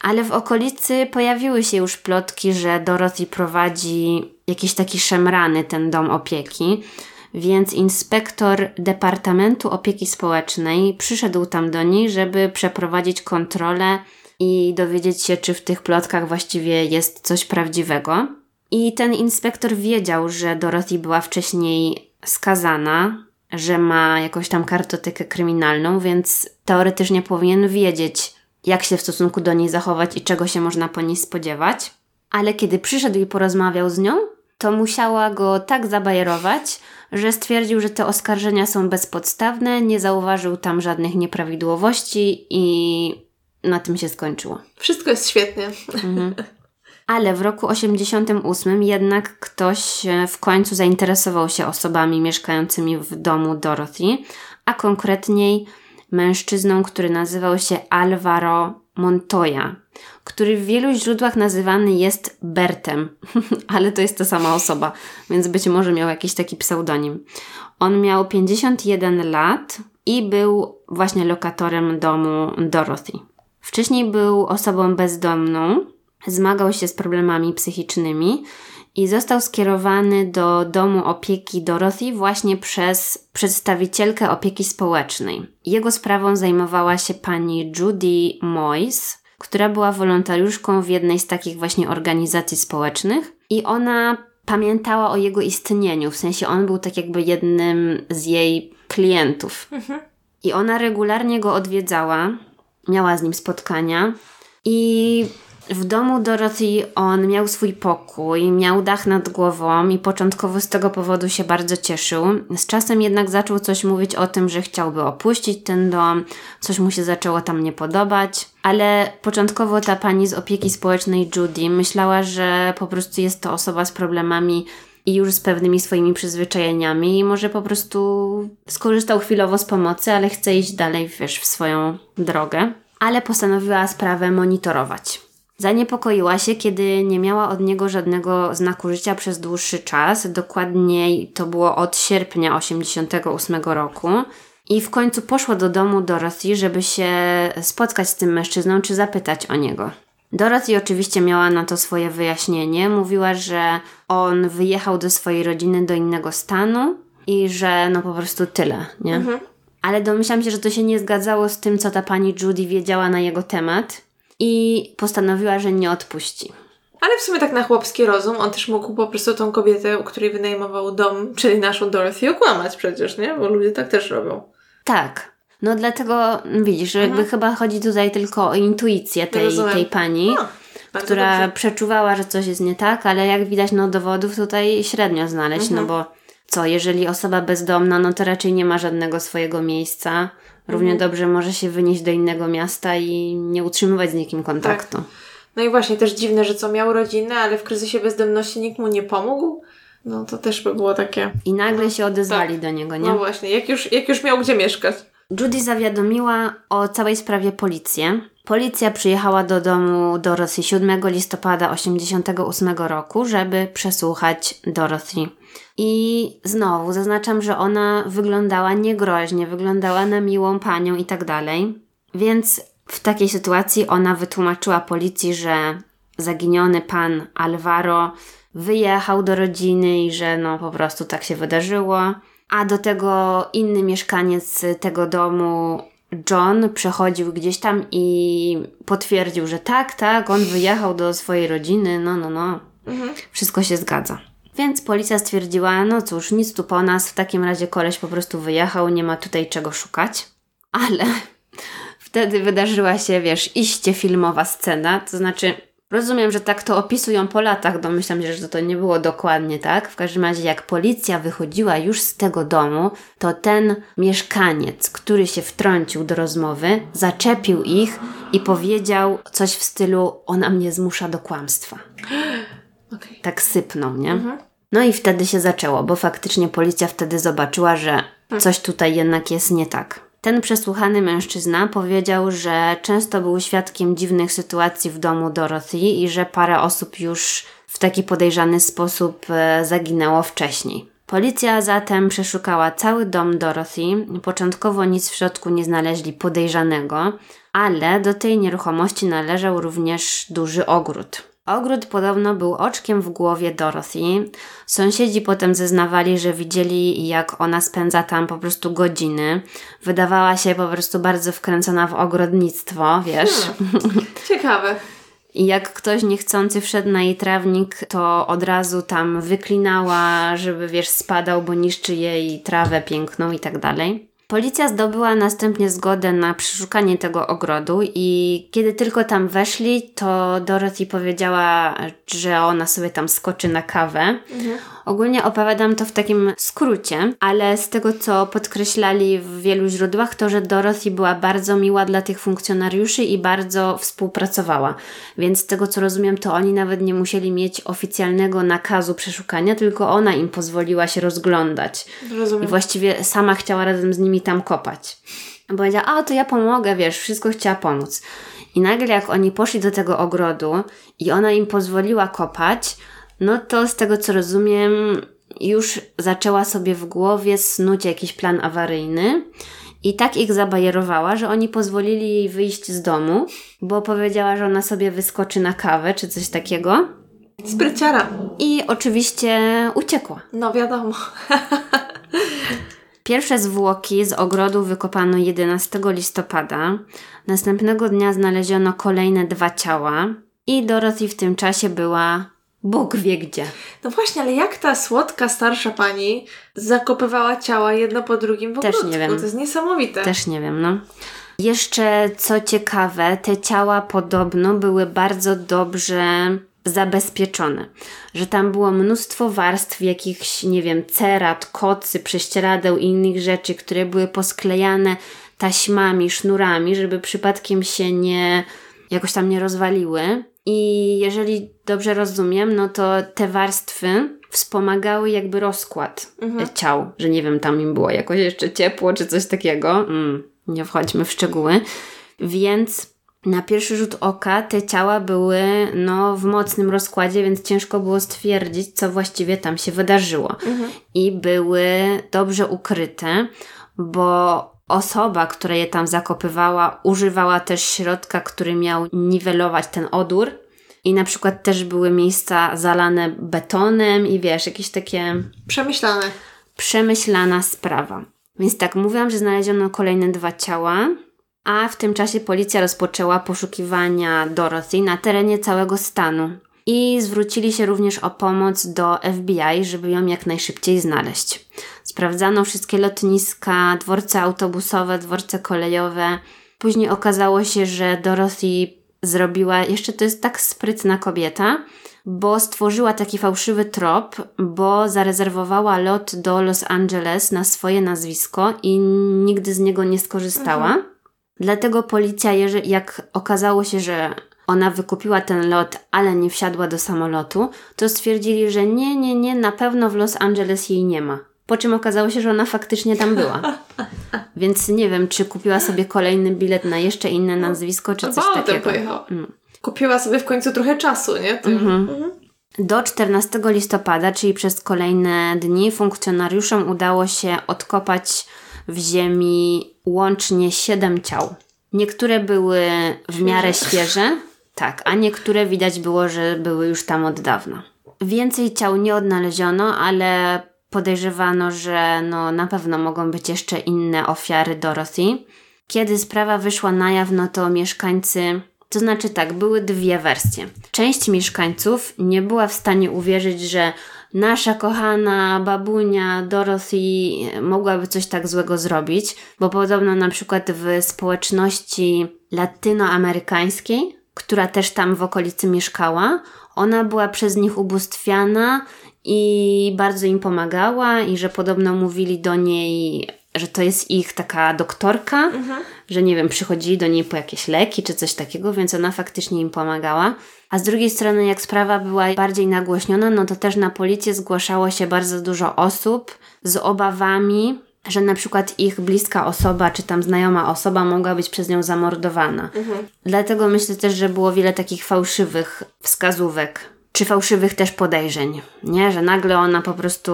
Ale w okolicy pojawiły się już plotki, że Dorothy prowadzi jakiś taki szemrany ten dom opieki, więc inspektor Departamentu Opieki Społecznej przyszedł tam do niej, żeby przeprowadzić kontrolę i dowiedzieć się, czy w tych plotkach właściwie jest coś prawdziwego. I ten inspektor wiedział, że Dorothy była wcześniej skazana, że ma jakąś tam kartotekę kryminalną, więc teoretycznie powinien wiedzieć, jak się w stosunku do niej zachować i czego się można po niej spodziewać. Ale kiedy przyszedł i porozmawiał z nią, to musiała go tak zabajerować, że stwierdził, że te oskarżenia są bezpodstawne, nie zauważył tam żadnych nieprawidłowości i na tym się skończyło. Wszystko jest świetnie. Mhm. Ale w roku 88 jednak ktoś e, w końcu zainteresował się osobami mieszkającymi w domu Dorothy, a konkretniej mężczyzną, który nazywał się Alvaro Montoya, który w wielu źródłach nazywany jest Bertem, ale to jest ta sama osoba, więc być może miał jakiś taki pseudonim. On miał 51 lat i był właśnie lokatorem domu Dorothy. Wcześniej był osobą bezdomną, zmagał się z problemami psychicznymi i został skierowany do domu opieki Dorothy właśnie przez przedstawicielkę opieki społecznej. Jego sprawą zajmowała się pani Judy Moyes, która była wolontariuszką w jednej z takich właśnie organizacji społecznych i ona pamiętała o jego istnieniu, w sensie on był tak jakby jednym z jej klientów. Mhm. I ona regularnie go odwiedzała, miała z nim spotkania i w domu Dorothy on miał swój pokój, miał dach nad głową i początkowo z tego powodu się bardzo cieszył. Z czasem jednak zaczął coś mówić o tym, że chciałby opuścić ten dom, coś mu się zaczęło tam nie podobać, ale początkowo ta pani z opieki społecznej Judy myślała, że po prostu jest to osoba z problemami i już z pewnymi swoimi przyzwyczajeniami i może po prostu skorzystał chwilowo z pomocy, ale chce iść dalej, wiesz, w swoją drogę. Ale postanowiła sprawę monitorować. Zaniepokoiła się, kiedy nie miała od niego żadnego znaku życia przez dłuższy czas. Dokładniej to było od sierpnia 88 roku. I w końcu poszła do domu Dorothy, żeby się spotkać z tym mężczyzną czy zapytać o niego. Dorothy oczywiście miała na to swoje wyjaśnienie. Mówiła, że on wyjechał do swojej rodziny do innego stanu i że no po prostu tyle, nie? Mhm. Ale domyślam się, że to się nie zgadzało z tym, co ta pani Judy wiedziała na jego temat i postanowiła, że nie odpuści. Ale w sumie tak na chłopski rozum, on też mógł po prostu tą kobietę, u której wynajmował dom, czyli naszą Dorothy, okłamać przecież, nie? Bo ludzie tak też robią. Tak. No dlatego widzisz, że jakby mhm. chyba chodzi tutaj tylko o intuicję tej, tej pani, no, która dobrze. przeczuwała, że coś jest nie tak, ale jak widać, no dowodów tutaj średnio znaleźć, no mhm. no bo co, jeżeli osoba bezdomna, no to raczej nie ma żadnego swojego miejsca. Równie mhm. dobrze może się wynieść do innego miasta i nie utrzymywać z nikim kontaktu. Tak. No i właśnie też dziwne, że co miał rodzinę, ale w kryzysie bezdomności nikt mu nie pomógł. No to też by było takie. I nagle się odezwali tak. do niego, nie? No właśnie, jak już, jak już miał gdzie mieszkać. Judy zawiadomiła o całej sprawie policję. Policja przyjechała do domu Dorothy 7 listopada 1988 roku, żeby przesłuchać Dorothy. I znowu zaznaczam, że ona wyglądała niegroźnie, wyglądała na miłą panią i tak dalej. Więc w takiej sytuacji ona wytłumaczyła policji, że zaginiony pan Alvaro wyjechał do rodziny i że no po prostu tak się wydarzyło. A do tego inny mieszkaniec tego domu, John, przechodził gdzieś tam i potwierdził, że tak, tak, on wyjechał do swojej rodziny, no, no, no. Mhm. Wszystko się zgadza. Więc policja stwierdziła, no cóż, nic tu po nas, w takim razie koleś po prostu wyjechał, nie ma tutaj czego szukać. Ale wtedy wydarzyła się, wiesz, iście filmowa scena, to znaczy Rozumiem, że tak to opisują po latach, domyślam się, że to nie było dokładnie tak. W każdym razie, jak policja wychodziła już z tego domu, to ten mieszkaniec, który się wtrącił do rozmowy, zaczepił ich i powiedział coś w stylu: Ona mnie zmusza do kłamstwa. Okay. Tak sypnął, nie? Mhm. No i wtedy się zaczęło, bo faktycznie policja wtedy zobaczyła, że coś tutaj jednak jest nie tak. Ten przesłuchany mężczyzna powiedział, że często był świadkiem dziwnych sytuacji w domu Dorothy i że parę osób już w taki podejrzany sposób e, zaginęło wcześniej. Policja zatem przeszukała cały dom Dorothy. Początkowo nic w środku nie znaleźli podejrzanego, ale do tej nieruchomości należał również duży ogród. Ogród podobno był oczkiem w głowie Dorothy. Sąsiedzi potem zeznawali, że widzieli, jak ona spędza tam po prostu godziny. Wydawała się po prostu bardzo wkręcona w ogrodnictwo, wiesz. Hmm, ciekawe. I jak ktoś niechcący wszedł na jej trawnik, to od razu tam wyklinała, żeby wiesz, spadał, bo niszczy jej trawę piękną i tak dalej. Policja zdobyła następnie zgodę na przeszukanie tego ogrodu i kiedy tylko tam weszli, to Dorothy powiedziała, że ona sobie tam skoczy na kawę. Mhm. Ogólnie opowiadam to w takim skrócie, ale z tego, co podkreślali w wielu źródłach, to, że Dorothy była bardzo miła dla tych funkcjonariuszy i bardzo współpracowała. Więc z tego, co rozumiem, to oni nawet nie musieli mieć oficjalnego nakazu przeszukania, tylko ona im pozwoliła się rozglądać. Rozumiem. I właściwie sama chciała razem z nimi tam kopać. Powiedziała, a to ja pomogę, wiesz, wszystko chciała pomóc. I nagle jak oni poszli do tego ogrodu i ona im pozwoliła kopać, no to z tego co rozumiem, już zaczęła sobie w głowie snuć jakiś plan awaryjny. I tak ich zabajerowała, że oni pozwolili jej wyjść z domu, bo powiedziała, że ona sobie wyskoczy na kawę czy coś takiego. Spryciara. I oczywiście uciekła. No wiadomo. Pierwsze zwłoki z ogrodu wykopano 11 listopada. Następnego dnia znaleziono kolejne dwa ciała i Dorothy w tym czasie była Bóg wie gdzie. No właśnie, ale jak ta słodka, starsza pani zakopywała ciała jedno po drugim w Też nie wiem. To jest niesamowite. Też nie wiem, no. Jeszcze co ciekawe, te ciała podobno były bardzo dobrze zabezpieczone. Że tam było mnóstwo warstw jakichś, nie wiem, cerat, kocy, prześcieradeł i innych rzeczy, które były posklejane taśmami, sznurami, żeby przypadkiem się nie, jakoś tam nie rozwaliły. I jeżeli dobrze rozumiem, no to te warstwy wspomagały jakby rozkład e, ciał, że nie wiem, tam im było jakoś jeszcze ciepło czy coś takiego. Mm, nie wchodźmy w szczegóły. Więc na pierwszy rzut oka te ciała były no, w mocnym rozkładzie, więc ciężko było stwierdzić, co właściwie tam się wydarzyło. I były dobrze ukryte, bo osoba, która je tam zakopywała, używała też środka, który miał niwelować ten odór. I na przykład też były miejsca zalane betonem i wiesz, jakieś takie Przemyślane. przemyślana sprawa. Więc tak, mówiłam, że znaleziono kolejne dwa ciała, a w tym czasie policja rozpoczęła poszukiwania Dorothy na terenie całego stanu. I zwrócili się również o pomoc do FBI, żeby ją jak najszybciej znaleźć. Sprawdzano wszystkie lotniska, dworce autobusowe, dworce kolejowe. Później okazało się, że Dorothy zrobiła, jeszcze to jest tak sprytna kobieta, bo stworzyła taki fałszywy trop, bo zarezerwowała lot do Los Angeles na swoje nazwisko i nigdy z niego nie skorzystała. Dlatego policja, jak okazało się, że ona wykupiła ten lot, ale nie wsiadła do samolotu, to stwierdzili, że nie, nie, nie, na pewno w Los Angeles jej nie ma. Po czym okazało się, że ona faktycznie tam była. Więc nie wiem, czy kupiła sobie kolejny bilet na jeszcze inne nazwisko, czy coś takiego. pojechała. Kupiła sobie w końcu trochę czasu, nie? Tym. Mhm. Do 14 listopada, czyli przez kolejne dni, funkcjonariuszom udało się odkopać w ziemi łącznie 7 ciał. Niektóre były w miarę świeże, tak, a niektóre widać było, że były już tam od dawna. Więcej ciał nie odnaleziono, ale podejrzewano, że no, na pewno mogą być jeszcze inne ofiary Dorothy. Kiedy sprawa wyszła na jaw, no to mieszkańcy to znaczy tak, były dwie wersje. Część mieszkańców nie była w stanie uwierzyć, że nasza kochana babunia Dorothy mogłaby coś tak złego zrobić, bo podobno na przykład w społeczności latynoamerykańskiej, która też tam w okolicy mieszkała, ona była przez nich ubóstwiana i bardzo im pomagała i że podobno mówili do niej, że to jest ich taka doktorka, że nie wiem, przychodzili do niej po jakieś leki czy coś takiego, więc ona faktycznie im pomagała. A z drugiej strony, jak sprawa była bardziej nagłośniona, no to też na policję zgłaszało się bardzo dużo osób z obawami, że na przykład ich bliska osoba, czy tam znajoma osoba mogła być przez nią zamordowana. Dlatego myślę też, że było wiele takich fałszywych wskazówek, czy fałszywych też podejrzeń, nie? Że nagle ona po prostu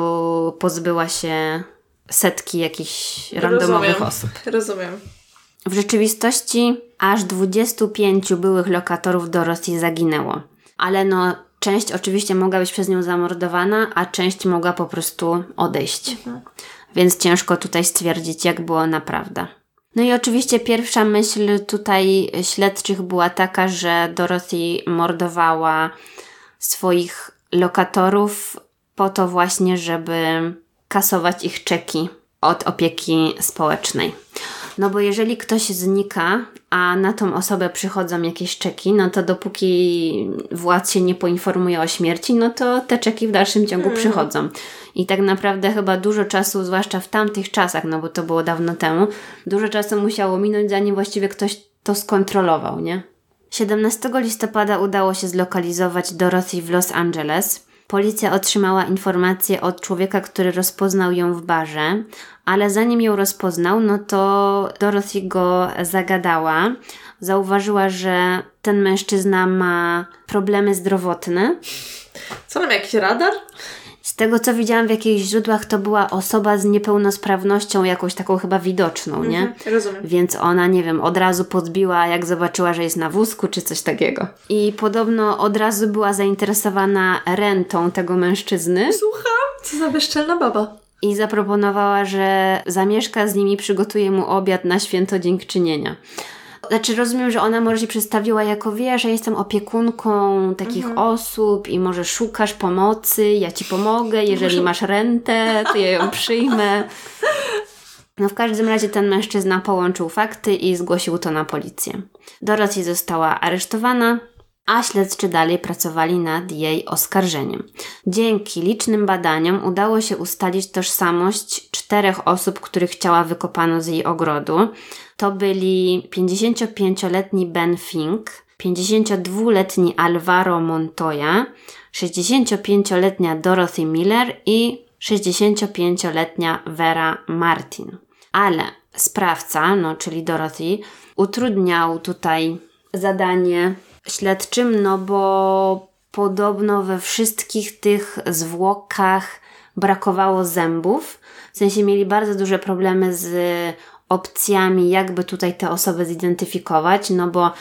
pozbyła się setki jakichś randomowych Rozumiem. osób. Rozumiem. W rzeczywistości aż 25 byłych lokatorów Dorothy zaginęło. Ale no, część oczywiście mogła być przez nią zamordowana, a część mogła po prostu odejść. Więc ciężko tutaj stwierdzić, jak było naprawdę. No i oczywiście pierwsza myśl tutaj śledczych była taka, że Dorothy mordowała swoich lokatorów po to właśnie, żeby kasować ich czeki od opieki społecznej. No bo jeżeli ktoś znika, a na tą osobę przychodzą jakieś czeki, no to dopóki władz się nie poinformuje o śmierci, no to te czeki w dalszym ciągu Mhm. przychodzą. I tak naprawdę chyba dużo czasu, zwłaszcza w tamtych czasach, no bo to było dawno temu, dużo czasu musiało minąć, zanim właściwie ktoś to skontrolował, nie? 17 listopada udało się zlokalizować Dorothy w Los Angeles. Policja otrzymała informację od człowieka, który rozpoznał ją w barze, ale zanim ją rozpoznał, no to Dorothy go zagadała. Zauważyła, że ten mężczyzna ma problemy zdrowotne. Co nam, jakiś radar? Z tego co widziałam w jakichś źródłach, to była osoba z niepełnosprawnością, jakąś taką chyba widoczną, nie? Mhm, rozumiem. Więc ona, nie wiem, od razu podbiła, jak zobaczyła, że jest na wózku, czy coś takiego. I podobno od razu była zainteresowana rentą tego mężczyzny Słucham? Co za bezczelna baba. i zaproponowała, że zamieszka z nimi, przygotuje mu obiad na święto dziękczynienia. Znaczy, rozumiem, że ona może się przedstawiła jako wie, że jestem opiekunką takich osób i może szukasz pomocy, ja ci pomogę, jeżeli masz rentę, to ja ją przyjmę. No w każdym razie ten mężczyzna połączył fakty i zgłosił to na policję. Dorothy została aresztowana, a śledczy dalej pracowali nad jej oskarżeniem. Dzięki licznym badaniom udało się ustalić tożsamość czterech osób, których ciała wykopano z jej ogrodu. To byli 55-letni Ben Fink, 52-letni Alvaro Montoya, 65-letnia Dorothy Miller i 65-letnia Vera Martin. Ale sprawca, no czyli Dorothy, utrudniał tutaj zadanie śledczym, no bo podobno we wszystkich tych zwłokach brakowało zębów. W sensie mieli bardzo duże problemy z opcjami, jakby tutaj te osoby zidentyfikować, no bo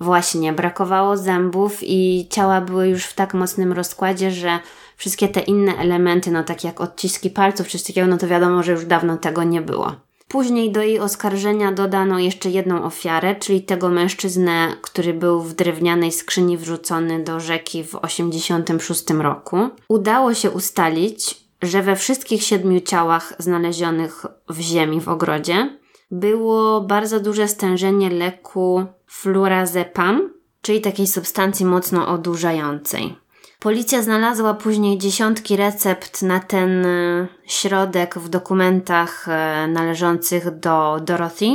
właśnie brakowało zębów i ciała były już w tak mocnym rozkładzie, że wszystkie te inne elementy, no takie jak odciski palców czy coś takiego, no to wiadomo, że już dawno tego nie było. Później do jej oskarżenia dodano jeszcze jedną ofiarę, czyli tego mężczyznę, który był w drewnianej skrzyni wrzucony do rzeki w 1986 roku. Udało się ustalić, że we wszystkich siedmiu ciałach znalezionych w ziemi w ogrodzie było bardzo duże stężenie leku flurazepam, czyli takiej substancji mocno odurzającej. Policja znalazła później dziesiątki recept na ten e, środek w dokumentach e, należących do Dorothy.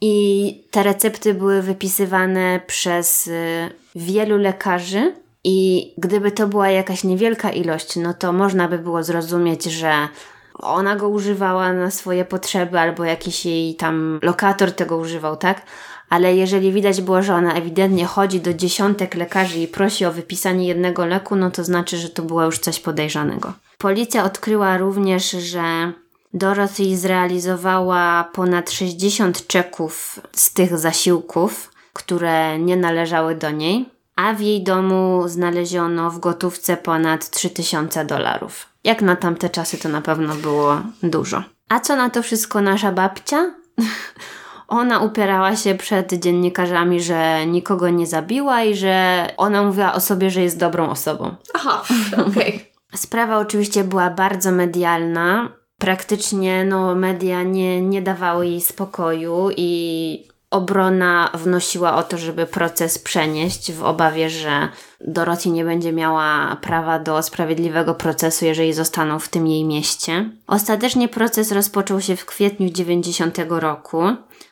I te recepty były wypisywane przez e, wielu lekarzy. I gdyby to była jakaś niewielka ilość, no to można by było zrozumieć, że ona go używała na swoje potrzeby, albo jakiś jej tam lokator tego używał, tak? Ale jeżeli widać było, że ona ewidentnie chodzi do dziesiątek lekarzy i prosi o wypisanie jednego leku, no to znaczy, że to było już coś podejrzanego. Policja odkryła również, że Dorothy zrealizowała ponad 60 czeków z tych zasiłków, które nie należały do niej, a w jej domu znaleziono w gotówce ponad 3000 dolarów. Jak na tamte czasy to na pewno było dużo. A co na to wszystko nasza babcia? Ona upierała się przed dziennikarzami, że nikogo nie zabiła i że ona mówiła o sobie, że jest dobrą osobą. Aha, okej. Sprawa oczywiście była bardzo medialna. Praktycznie no, media nie, nie dawały jej spokoju i obrona wnosiła o to, żeby proces przenieść w obawie, że Dorothy nie będzie miała prawa do sprawiedliwego procesu, jeżeli zostaną w tym jej mieście. Ostatecznie proces rozpoczął się w kwietniu 90 roku.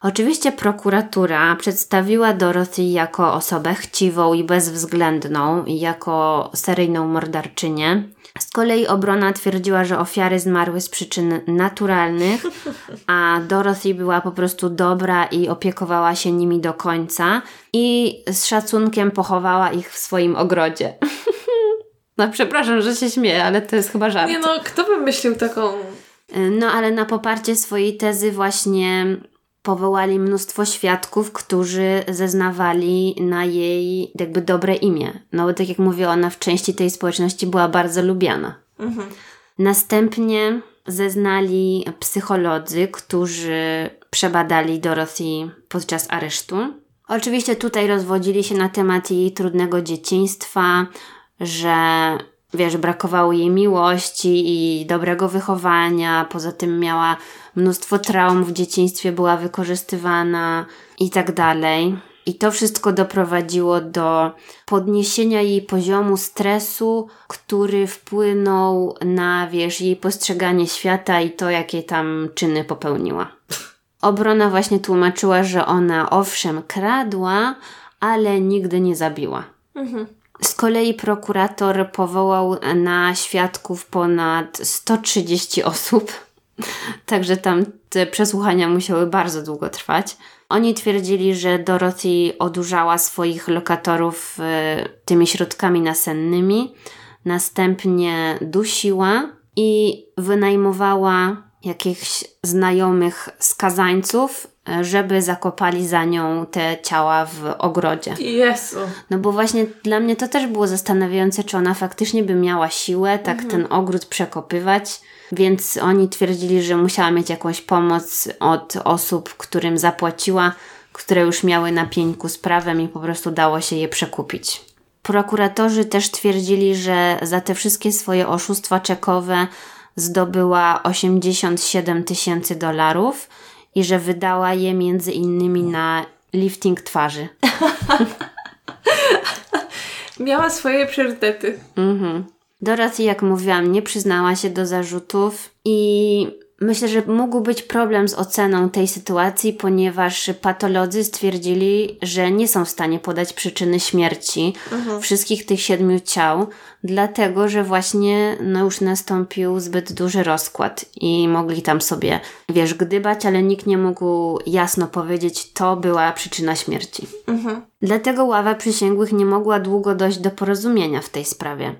Oczywiście prokuratura przedstawiła Dorothy jako osobę chciwą i bezwzględną, i jako seryjną morderczynię. Z kolei obrona twierdziła, że ofiary zmarły z przyczyn naturalnych, a Dorothy była po prostu dobra i opiekowała się nimi do końca i z szacunkiem pochowała ich w swoim ogrodzie. No przepraszam, że się śmieję, ale to jest chyba żart. Nie no, kto by myślił taką... No ale na poparcie swojej tezy właśnie powołali mnóstwo świadków, którzy zeznawali na jej jakby dobre imię. No bo tak jak mówię, ona w części tej społeczności była bardzo lubiana. Mhm. Następnie zeznali psycholodzy, którzy przebadali Dorothy podczas aresztu. Oczywiście tutaj rozwodzili się na temat jej trudnego dzieciństwa, że wiesz, brakowało jej miłości i dobrego wychowania, poza tym miała mnóstwo traum w dzieciństwie, była wykorzystywana i tak dalej. I to wszystko doprowadziło do podniesienia jej poziomu stresu, który wpłynął na, wiesz, jej postrzeganie świata i to, jakie tam czyny popełniła. Obrona właśnie tłumaczyła, że ona owszem kradła, ale nigdy nie zabiła. Mhm. Z kolei prokurator powołał na świadków ponad 130 osób, także tam te przesłuchania musiały bardzo długo trwać. Oni twierdzili, że Dorothy odurzała swoich lokatorów e, tymi środkami nasennymi, następnie dusiła i wynajmowała jakichś znajomych skazańców, e, żeby zakopali za nią te ciała w ogrodzie. Jezu. No bo właśnie dla mnie to też było zastanawiające, czy ona faktycznie by miała siłę tak mhm. ten ogród przekopywać. Więc oni twierdzili, że musiała mieć jakąś pomoc od osób, którym zapłaciła, które już miały na pieńku z prawem i po prostu dało się je przekupić. Prokuratorzy też twierdzili, że za te wszystkie swoje oszustwa czekowe zdobyła 87 tysięcy dolarów i że wydała je między innymi na lifting twarzy. Miała swoje priorytety. Mhm. Dorothy, jak mówiłam, nie przyznała się do zarzutów i myślę, że mógł być problem z oceną tej sytuacji, ponieważ patolodzy stwierdzili, że nie są w stanie podać przyczyny śmierci mhm. wszystkich tych siedmiu ciał, dlatego że właśnie no już nastąpił zbyt duży rozkład i mogli tam sobie, wiesz, gdybać, ale nikt nie mógł jasno powiedzieć, to była przyczyna śmierci. Mhm. Dlatego ława przysięgłych nie mogła długo dojść do porozumienia w tej sprawie.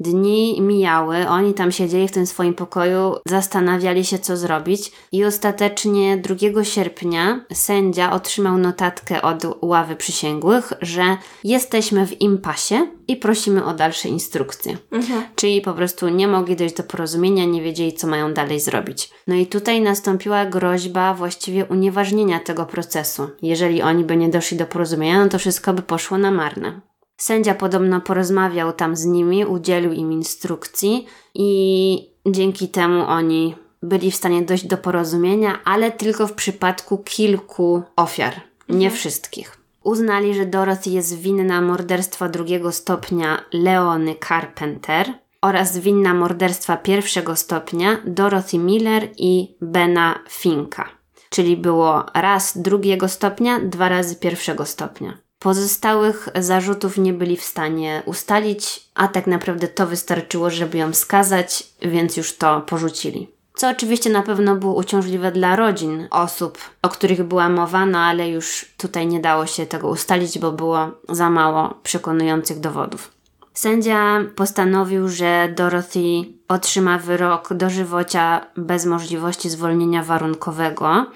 Dni mijały, oni tam siedzieli w tym swoim pokoju, zastanawiali się, co zrobić, i ostatecznie 2 sierpnia sędzia otrzymał notatkę od ławy przysięgłych, że jesteśmy w impasie i prosimy o dalsze instrukcje. Mhm. Czyli po prostu nie mogli dojść do porozumienia, nie wiedzieli, co mają dalej zrobić. No i tutaj nastąpiła groźba właściwie unieważnienia tego procesu. Jeżeli oni by nie doszli do porozumienia, no to wszystko by poszło na marne. Sędzia podobno porozmawiał tam z nimi, udzielił im instrukcji i dzięki temu oni byli w stanie dojść do porozumienia, ale tylko w przypadku kilku ofiar, nie mhm. wszystkich. Uznali, że Dorothy jest winna morderstwa drugiego stopnia Leony Carpenter oraz winna morderstwa pierwszego stopnia Dorothy Miller i Bena Finka. Czyli było raz drugiego stopnia, dwa razy pierwszego stopnia. Pozostałych zarzutów nie byli w stanie ustalić, a tak naprawdę to wystarczyło, żeby ją skazać, więc już to porzucili. Co oczywiście na pewno było uciążliwe dla rodzin osób, o których była mowa, no ale już tutaj nie dało się tego ustalić, bo było za mało przekonujących dowodów. Sędzia postanowił, że Dorothy otrzyma wyrok dożywocia bez możliwości zwolnienia warunkowego,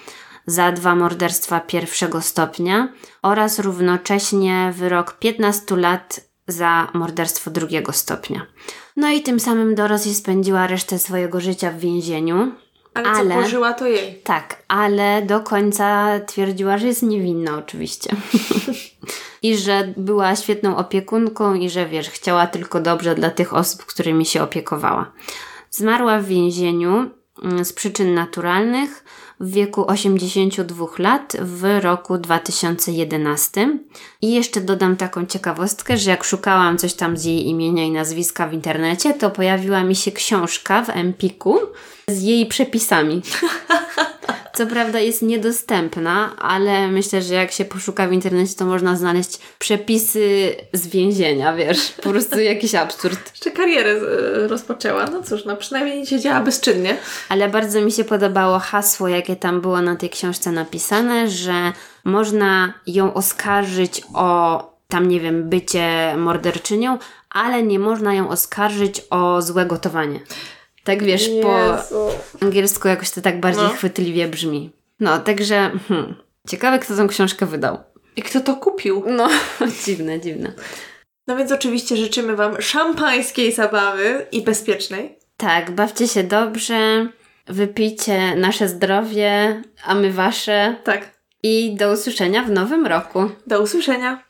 za dwa morderstwa pierwszego stopnia oraz równocześnie wyrok 15 lat za morderstwo drugiego stopnia. No i tym samym Dorothy spędziła resztę swojego życia w więzieniu. Ale, ale co pożyła to jej. Tak, ale do końca twierdziła, że jest niewinna oczywiście. I że była świetną opiekunką i że wiesz, chciała tylko dobrze dla tych osób, którymi się opiekowała. Zmarła w więzieniu mm, z przyczyn naturalnych w wieku 82 lat w roku 2011. I jeszcze dodam taką ciekawostkę, że jak szukałam coś tam z jej imienia i nazwiska w internecie, to pojawiła mi się książka w Empiku z jej przepisami. Co prawda jest niedostępna, ale myślę, że jak się poszuka w internecie, to można znaleźć przepisy z więzienia, wiesz, po prostu jakiś absurd. Jeszcze karierę e, rozpoczęła, no cóż, no przynajmniej nie siedziała bezczynnie. Ale bardzo mi się podobało hasło, jakie tam było na tej książce napisane, że można ją oskarżyć o tam, nie wiem, bycie morderczynią, ale nie można ją oskarżyć o złe gotowanie. Tak wiesz, Jezu. po angielsku jakoś to tak bardziej no. chwytliwie brzmi. No, także hmm, ciekawe, kto tą książkę wydał. I kto to kupił. No, dziwne, dziwne. No więc oczywiście życzymy Wam szampańskiej zabawy i bezpiecznej. Tak, bawcie się dobrze, wypijcie nasze zdrowie, a my wasze. Tak. I do usłyszenia w nowym roku. Do usłyszenia.